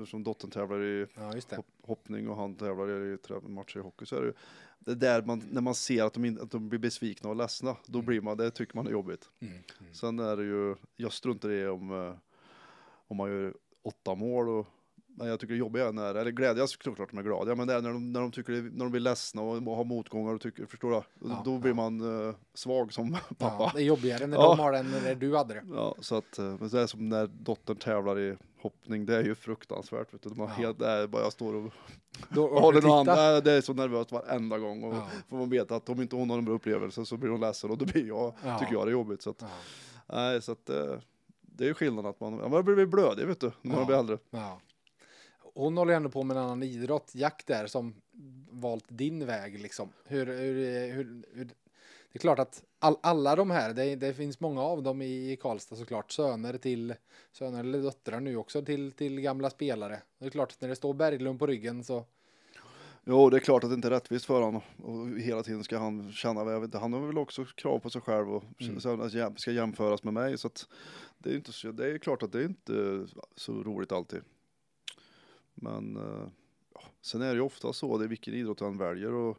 som dottern tävlar i Ja, hopp, hoppning och han tävlar i matcher i hockey så är det ju det är där man, när man ser att de, in, att de blir besvikna och ledsna, då blir man, det tycker man är jobbigt. Mm. Mm. Sen är det ju, jag struntar i om, eh, om man gör åtta mål och jag tycker det jobbiga är när, eller glädjas såklart de är glada, men det är när de, när de tycker det, när de blir ledsna och har motgångar och tycker, förstår du? Ja, då blir ja. man eh, svag som Ja, pappa. det är jobbigare när Ja. de har den när du hade det. Ja, så att, eh, men det är som när dottern tävlar i hoppning, det är ju fruktansvärt. Vet du. De har Ja. helt, det är bara jag står och Då håller någon annan, det är så nervöst varenda gång. Och Ja. får man veta att om inte hon har en bra upplevelse så blir hon ledsen och då blir jag, Ja. tycker jag det är jobbigt. Så att, Ja, nej, så att, eh, det är ju skillnaden att man, ja, man blir blödig vet du, när man Ja. blir äldre. ja. Hon håller ändå på med en annan idrott, Jack där, som valt din väg liksom. Hur, hur, hur, hur det är klart att all, alla de här, det, det finns många av dem i Karlstad såklart, söner till, söner eller döttrar nu också till, till gamla spelare. Det är klart, när det står Berglund på ryggen så, Jo, det är klart att det inte är rättvist för honom och hela tiden ska han känna, jag vet han har väl också krav på sig själv och Mm. att ska jämföras med mig så att det är inte så, det är klart att det är inte så roligt alltid. Men eh, ja, sen är det ju ofta så, det är vilken idrott han väljer och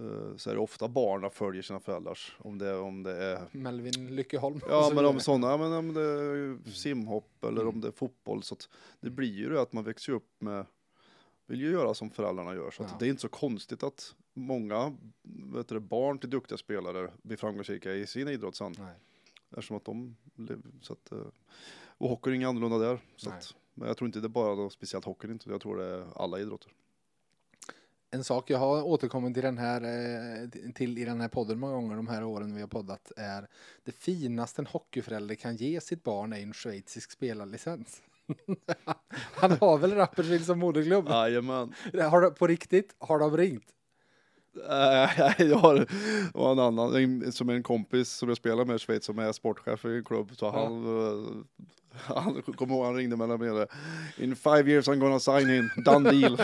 eh, så är det ofta barnen följer sina föräldrars, om det, om det är Melvin Lyckeholm. Ja men om sådana, men om det är simhopp eller Mm. om det är fotboll så att det blir ju det att man växer upp med vill ju göra som föräldrarna gör så att Ja. det är inte så konstigt att många vet du, barn till duktiga spelare blir framgångsrika i sin idrott sen. Nej. Eftersom att de så att, eh, och hockey är inget annorlunda där. Så Nej. att, men jag tror inte det är bara då, speciellt hockeyn inte, jag tror det är alla idrotter. En sak jag har återkommit till den här eh, till i den här podden många gånger de här åren vi har poddat är det finaste en hockeyförälder kan ge sitt barn är en schweizisk spelarlicens. Han har väl Rapperswil som moderklubb? Jajamän. Har de, på riktigt, har de ringt? Nej, jag har en annan, en, som är en kompis som jag spelar med i Schweiz som är sportchef i en klubb. Så han, eh, han kommer ihåg, han ringde mig med In five years I'm gonna sign him, done deal.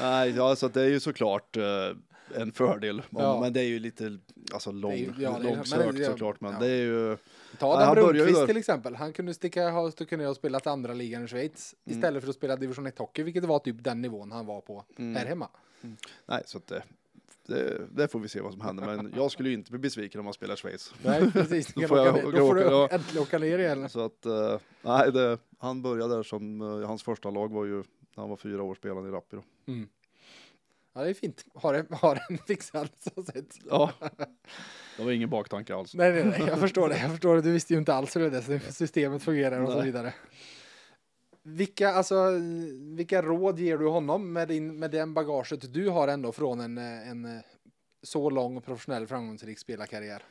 Nej, ja, så det är ju såklart eh, en fördel. Ja. Men det är ju lite alltså, lång, ju- ja, men långsökt det- såklart. Men ja. det är ju, Ta Ja, den Brunqvist till exempel. Han kunde sticka, ha ner och spelat andra ligan i Schweiz Mm. istället för att spela division 1 hockey, vilket var typ den nivån han var på Mm. här hemma. Nej, så att det, det, det får vi se vad som händer. Men jag skulle ju inte bli besviken om man spelar Schweiz. Nej, precis. Då får jag åka, åka- då får du ja. äntligen åka ner igen. Så att, eh, nej, det, han började där som, eh, hans första lag var ju, när han var fyra år spelade i Rappi då. Mm. Ja, det är fint. Har en, har en fixad så sett. Ja, det var ingen baktanke alls. Nej, nej, nej, jag förstår det. Jag förstår det. Du visste ju inte alls hur det systemet fungerar och så Nej. vidare. Vilka, alltså, vilka råd ger du honom med, din, med den bagaget du har ändå från en, en så lång och professionell framgångsrik spelarkarriär?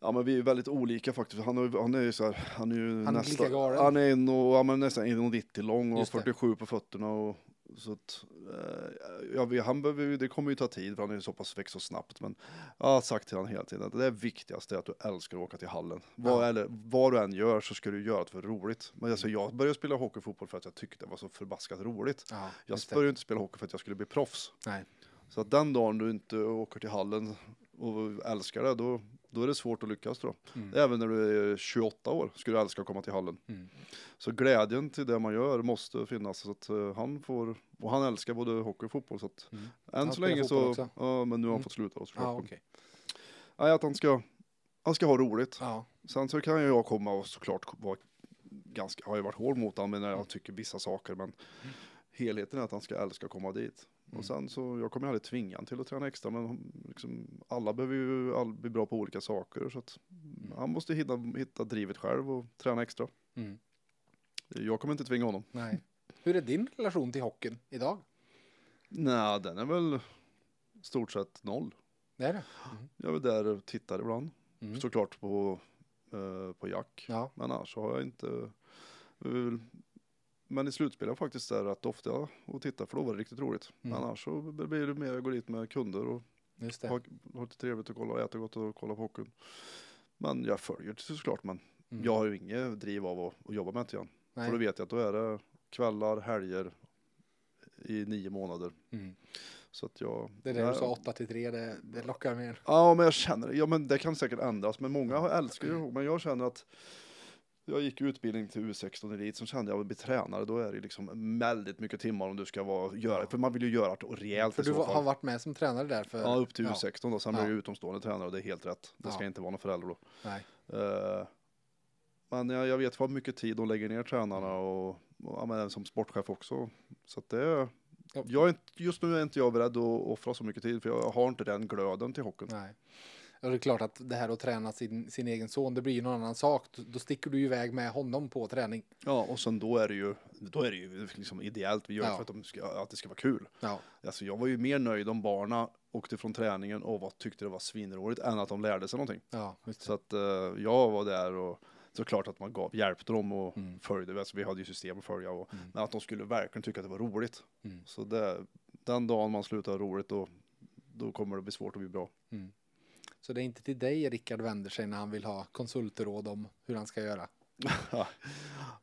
Ja men vi är väldigt olika faktiskt. Han, är- han är ju så här, han är ju Han nästan, han är och, ja, men nästan 1,90 lång och Just det. 47 på fötterna och så att, eh, ja, vi, han behöver, det kommer ju ta tid för han är ju så pass växt så snabbt men jag har sagt till honom hela tiden att det viktigaste är att du älskar att åka till hallen. Vad, Ja. eller, vad du än gör så ska du göra det för roligt. Men alltså, jag började spela hockey och fotboll för att jag tyckte det var så förbaskat roligt. Ja, Jag började inte spela hockey för att jag skulle bli proffs. Nej. Så att den dagen du inte åker till hallen och älskar det, då, då är det svårt att lyckas då. Mm. Även när du är 28 år skulle du älska att komma till hallen. Mm. Så glädjen till det man gör måste finnas. Så att eh, han får, och han älskar både hockey och fotboll. Så att Mm. än så länge så, ja men nu har han Mm. fått sluta då såklart. Ja, okej. Nej, att han ska, han ska ha roligt. Ja. Sen så kan ju jag komma och såklart vara ganska, har ju varit hård mot honom när jag tycker vissa saker men helheten är att han ska älska att komma dit. Mm. Och sen så, jag kommer aldrig tvinga honom till att träna extra men liksom, alla behöver ju all, bli bra på olika saker så att han måste hitta, hitta drivet själv och träna extra. Mm. Jag kommer inte tvinga honom. Nej. Hur är din relation till hockeyn idag? Nej, den är väl stort sett noll. Det är det? Jag är där och tittar ibland. Mm. Såklart på, eh, på Jack. Ja. Men annars så har jag inte. Men i slutspel är jag faktiskt där rätt ofta och tittar för då var det riktigt roligt. Mm. Annars så blir det mer jag går dit med kunder och Just det. har, har lite trevligt att kolla och äter gott och kolla på hockeyn. Men jag följer det såklart men Mm. jag har ju inget driv av att, att jobba med det igen. Nej. För då vet jag att då är det kvällar, helger i nio månader. Mm. Så att jag... Det är det jag, du sa 8 till 3, det, det lockar mer. Ja, men jag känner Ja, men det kan säkert ändras. Men många älskar ju Men jag känner att jag gick utbildning till U16 Elit, så kände jag att bli tränare, då är det liksom väldigt mycket timmar om du ska vara, göra, för man vill ju göra det rejält För du har varit med som tränare där för... Ja, upp till Ja. U16 då, sen Ja. blir jag utomstående tränare och det är helt rätt. Det ska Ja. inte vara någon förälder då. Eh, men jag, jag vet vad mycket tid de lägger ner tränarna och, och ja, men som sportchef också. Så att det, Ja. jag är just nu är inte jag beredd att offra så mycket tid för jag har inte den glöden till hockeyn. Nej. Och det är klart att det här att träna sin, sin egen son, det blir ju någon annan sak. Då- sticker du iväg med honom på träning. Ja, och sen då är det ju, då är det ju liksom ideellt. Vi gör det Ja. för att, de ska, att det ska vara kul. Ja. Alltså jag var ju mer nöjd om barna åkte från träningen och var, tyckte det var svinroligt än att de lärde sig någonting. Ja. Så att eh, jag var där och såklart att man gav, hjälpte dem och Mm. följde. Alltså, vi hade ju system att följa och Mm. men att de skulle verkligen tycka att det var roligt. Mm. Så det, den dagen man slutar roligt då, då kommer det bli svårt att bli bra. Mm. Så det är inte till dig Rickard vänder sig när han vill ha konsultråd om hur han ska göra.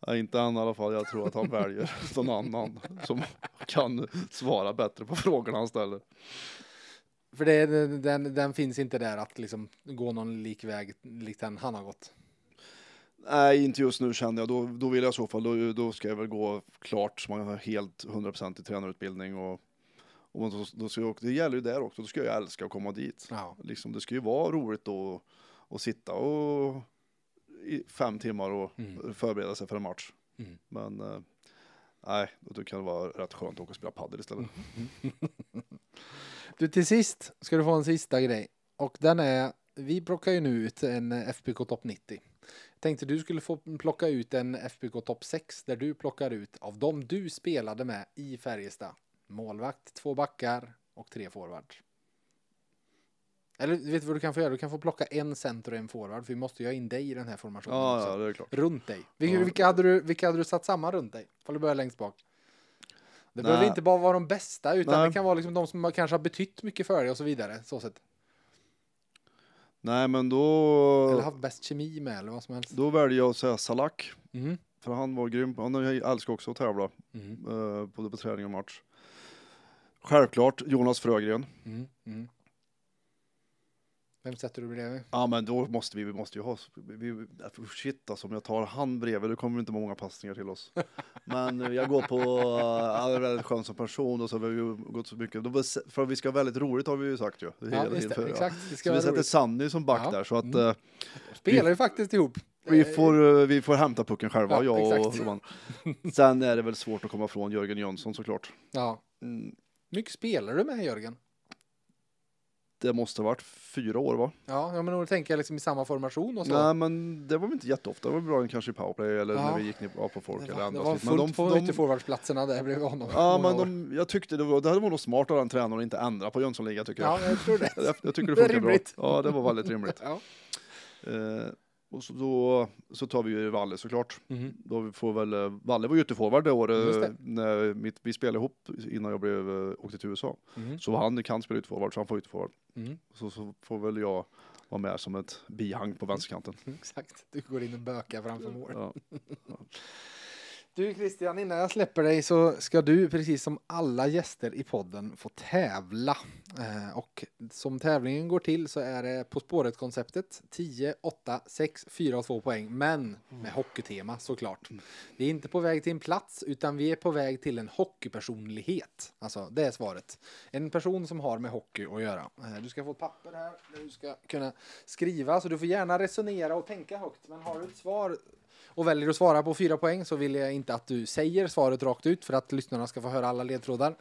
Ja, inte han i alla fall. Jag tror att han väljer någon annan som kan svara bättre på frågorna han ställer. För det, den, den finns inte där att liksom gå någon lik väg likt den han har gått. Nej, inte just nu känner jag. Då, då vill jag i så fall, då, då ska jag väl gå klart så man har helt 100% i tränarutbildning och, och då, då ska jag, det gäller ju där också, då ska jag älska att komma dit. Ja. Liksom, det ska ju vara roligt då att sitta och i fem timmar och Mm. förbereda sig för en match. Mm. Men eh, nej, då kan det vara rätt skönt att åka och spela padel istället. Du till sist ska du få en sista grej. Och den är, vi plockar ju nu ut en FBK Topp 90. Jag tänkte du skulle få plocka ut en FBK Topp 6 där du plockar ut av dem du spelade med i Färjestad. Målvakt, två backar och tre forwards. Eller vet du vad du kan få göra? Du kan få plocka en center och en forward för vi måste ju ha in dig i den här formationen Ja, också. ja, det är klart. Runt dig. Vilka, Ja. vilka, hade du, vilka hade du satt samman runt dig? Får du börja längst bak. Det behöver inte bara vara de bästa utan Nej. det kan vara liksom de som kanske har betytt mycket för dig och så vidare. Så sätt. Nej, men då, Eller haft bäst kemi med eller vad som helst. då väljer jag att säga Salak. Mm. För han var grym. Han älskar också att tävla. Mm. både på träning och match. Självklart Jonas Frögren. Mm. Mm. Vem sätter du bredvid? Ja men då måste vi, vi måste ju ha, vi, vi, shit alltså om jag tar han bredvid då kommer det inte många passningar till oss. Men jag går på, han är väldigt skön som person och så har vi gått så mycket, för vi ska ha väldigt roligt har vi ju sagt ju. Ja, tiden det. för-. Exakt. Det Så ska vi vara sätter. Sanny som back Ja. där så att Mm. eh, Spelar ju faktiskt ihop. vi, Eh, får, eh, vi får hämta pucken själva, Ja, jag och. Roman. Sen är det väl svårt att komma från Jörgen Jönsson såklart. Ja. Mm, mycket spelar du med Jörgen? det måste ha varit fyra år va? Ja, ja men då tänker jag liksom i samma formation och så. Nej men det var väl inte jätteofta, det var bra kanske i powerplay eller Ja. när vi gick ner på folk det eller var, det andra. var fullt på de, ytterforwardsplatserna där bredvid honom. Ja, men de, jag tyckte det var, det var nog smart av den tränaren att inte ändra på Jönssonligan tycker jag. Ja, jag tror det. Jag, jag tycker det Det funkar bra. rimligt. Ja, det var väldigt rimligt. Ja. Eh, och så, då, så tar vi ju Valle såklart. Mhm. Då får väl, eh, Valle var ju ytterforward det året när mitt, vi spelade ihop innan jag blev, eh, åkte till USA. Mhm. Så han kan spela ytterforward så han får ytterforward. Mm. Så, så får väl jag vara med som ett bihang på vänsterkanten. Exakt, du går in och bökar framför mål. Ja. Du Christian, innan jag släpper dig så ska du precis som alla gäster i podden få tävla. Eh, och som tävlingen går till så är det På spåret-konceptet 10, 8, 6, 4 och 2 poäng. Men med hockeytema såklart. Vi är inte på väg till en plats utan vi är på väg till en hockeypersonlighet. Alltså det är svaret. En person som har med hockey att göra. Eh, du ska få ett papper här där du ska kunna skriva så du får gärna resonera och tänka högt. Men har du ett svar och väljer att svara på fyra poäng så vill jag inte att du säger svaret rakt ut för att lyssnarna ska få höra alla ledtrådar.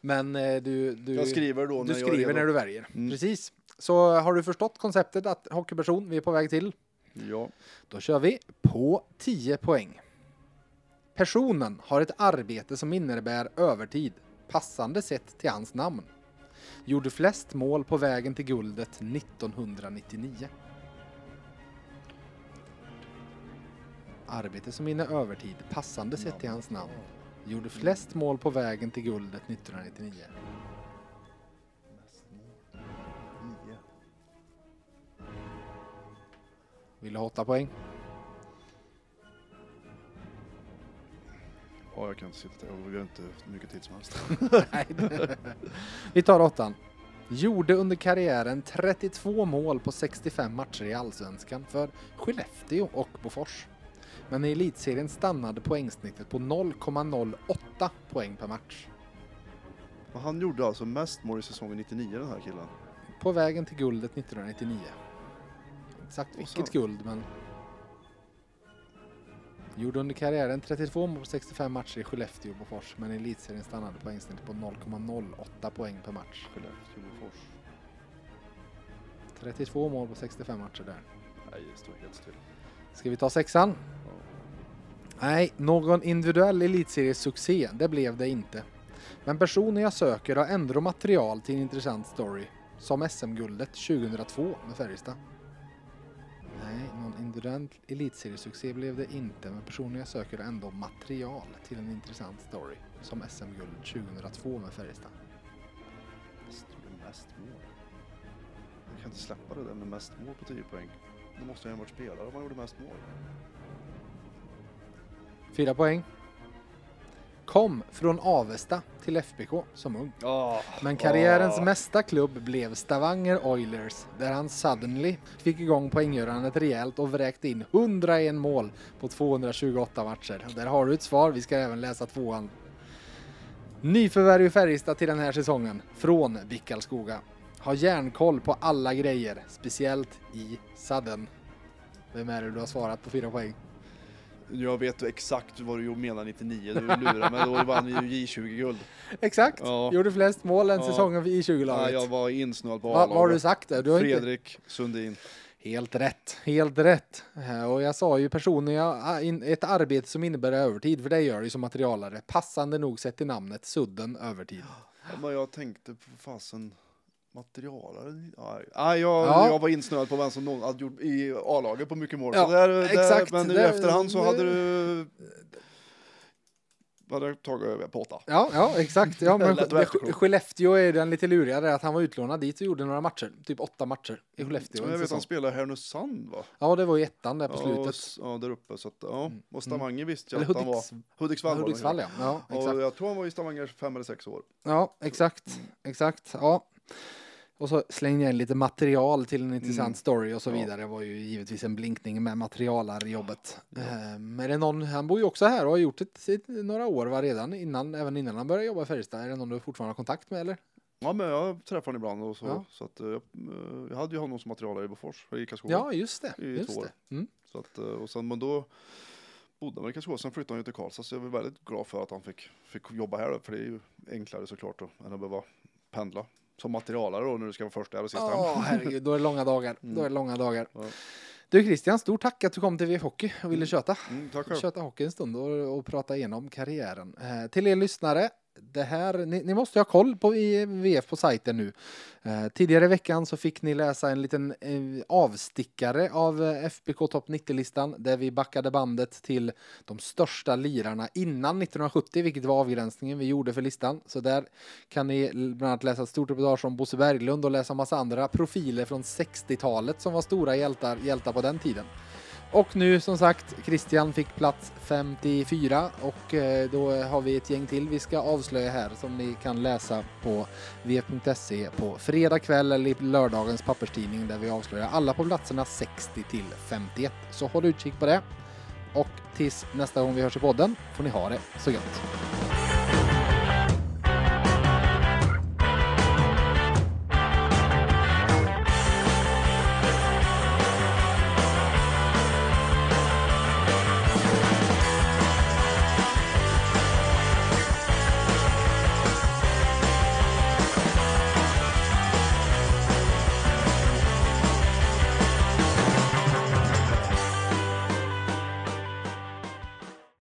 Men eh, du, du, Jag skriver då du när är skriver när du väljer. Mm. Precis. Så har du förstått konceptet att hockeyperson vi är på väg till? Ja. Då kör vi på 10 poäng. Personen har ett arbete som innebär övertid, passande sett till hans namn. Gjorde flest mål på vägen till guldet 1999. Arbete som inne övertid, passande sett till hans namn. Gjorde flest mål på vägen till guldet 1999. Mest mål. Nio. Vill du ha åtta poäng? Ja, jag kan inte sitta där. Jag har inte mycket tid som helst. Nej. Vi tar åttan. Gjorde under karriären 32 mål på 65 matcher i Allsvenskan för Skellefteå och Bofors. Men i elitserien stannade poängsnittet på 0,08 poäng per match. Men han gjorde alltså mest mål i säsongen 99 den här killen. På vägen till guldet 1999. Exakt Och vilket guld men... Gjorde under karriären 32 mål på 65 matcher i Skellefteå och Bofors men i elitserien stannade poängsnittet på 0,08 poäng per match. Skellefteå, Bofors. 32 mål på 65 matcher där. Nej, det står helt still. Ska vi ta sexan? Nej, någon individuell elitseriesuccé, det blev det inte. Men personen jag söker har ändå material till en intressant story. Som SM-guldet 2002 med Färjestad. Nej, någon individuell elitseriesuccé blev det inte. Men personen jag söker har ändå material till en intressant story. Som SM-guldet 2002 med Färjestad. Mest mest mål. Jag kan inte släppa det där med mest mål på 10 poäng. Då måste jag ha varit spelare om man gjorde mest mål. Fyra poäng. Kom från Avesta till FBK som ung. Ja, Men karriärens Ah. mesta klubb blev Stavanger Oilers där han suddenly fick igång poänggörandet rejält och vräkte in 101 mål på 228 matcher. Där har du ett svar, vi ska även läsa tvåan. Nyförvärv i Färjestad till den här säsongen från Bickalskoga. Har järnkoll på alla grejer, speciellt i sudden. Vem är det du har svarat på fyra poäng? Jag vet exakt vad du menar 99, du lurar mig. Då vann vi ju J20-guld. Exakt, Ja. gjorde flest mål den Ja. säsongen i Ja, 20-laget. jag var insnöad på Va, vad har du sagt? Du har inte... Fredrik Sundin. Helt rätt, helt rätt. Eh, Och jag sa ju personligen, ja, in- ett arbete som innebär övertid, för det gör det ju som materialare. Passande nog sett till namnet, sudden övertid. Ja, men jag tänkte på fasen materialare. Nej, jag, Ja. jag var insnöad på vem som någon hade gjort i A-laget på mycket mål. Ja, där, där, exakt. Men nu i efterhand så hade du... Hade tagit över på åtta. Ja, ja exakt. Ja, men Skellefteå är den lite lurigare, att han var utlånad dit och gjorde några matcher. Typ åtta matcher i Skellefteå. Ja, en jag vet han spelar i Härnösand va? Ja, det var ju ettan där på Ja, slutet. Mm. och ja, där uppe. Så att, ja. Och Stavanger visste jag Eller att han var. Hudiks, Hudiksvall. var det, Hudiksvall, ja. ja Och exakt. jag tror han var i Stavanger fem eller sex år. Ja, exakt. Exakt. Ja. Och så slängde jag in lite material till en intressant Mm. story och så Ja. vidare. Det var ju givetvis en blinkning med materialarjobbet. Ehm, är det någon, han bor ju också här och har gjort det i några år va, redan innan, även innan han började jobba i Färjestad. Är det någon du fortfarande har kontakt med eller? Ja, men jag träffar honom ibland och så. Ja. Så att, eh, jag, eh, jag hade ju honom som materialare i Bofors, i Karlskoga. Ja, just det. I Just två år. det. Mm. Så att, eh, och sen, men då bodde han i Karlskoga, sen flyttade han ju till Karlstad. Så jag är väldigt glad för att han fick, fick jobba här för det är ju enklare såklart då, än att behöva pendla. Som materialare då, när du ska vara först där och sist Ja, herregud, då är det långa dagar. Mm. Då är det långa dagar. Ja. Du Christian, stort tack att du kom till VF Hockey och ville Mm. köta. Mm, tack själv. köta hockey en stund och, och prata igenom karriären. Eh, till er lyssnare, det här, ni, ni måste ha koll på VF på sajten nu. Eh, tidigare i veckan så fick ni läsa en liten eh, avstickare av eh, FBK Topp 90-listan där vi backade bandet till de största lirarna innan 1970, vilket var avgränsningen vi gjorde för listan. Så där kan ni bland annat läsa ett stort reportage om Bosse Berglund och läsa massa andra profiler från 60-talet som var stora hjältar, hjältar på den tiden. Och nu som sagt, Christian fick plats 54 och eh, då har vi ett gäng till vi ska avslöja här som ni kan läsa på v.se på fredag kväll eller i lördagens papperstidning där vi avslöjar alla på platserna 60 till 51. Så håll utkik på det. Och tills nästa gång vi hörs i podden får ni ha det så gött.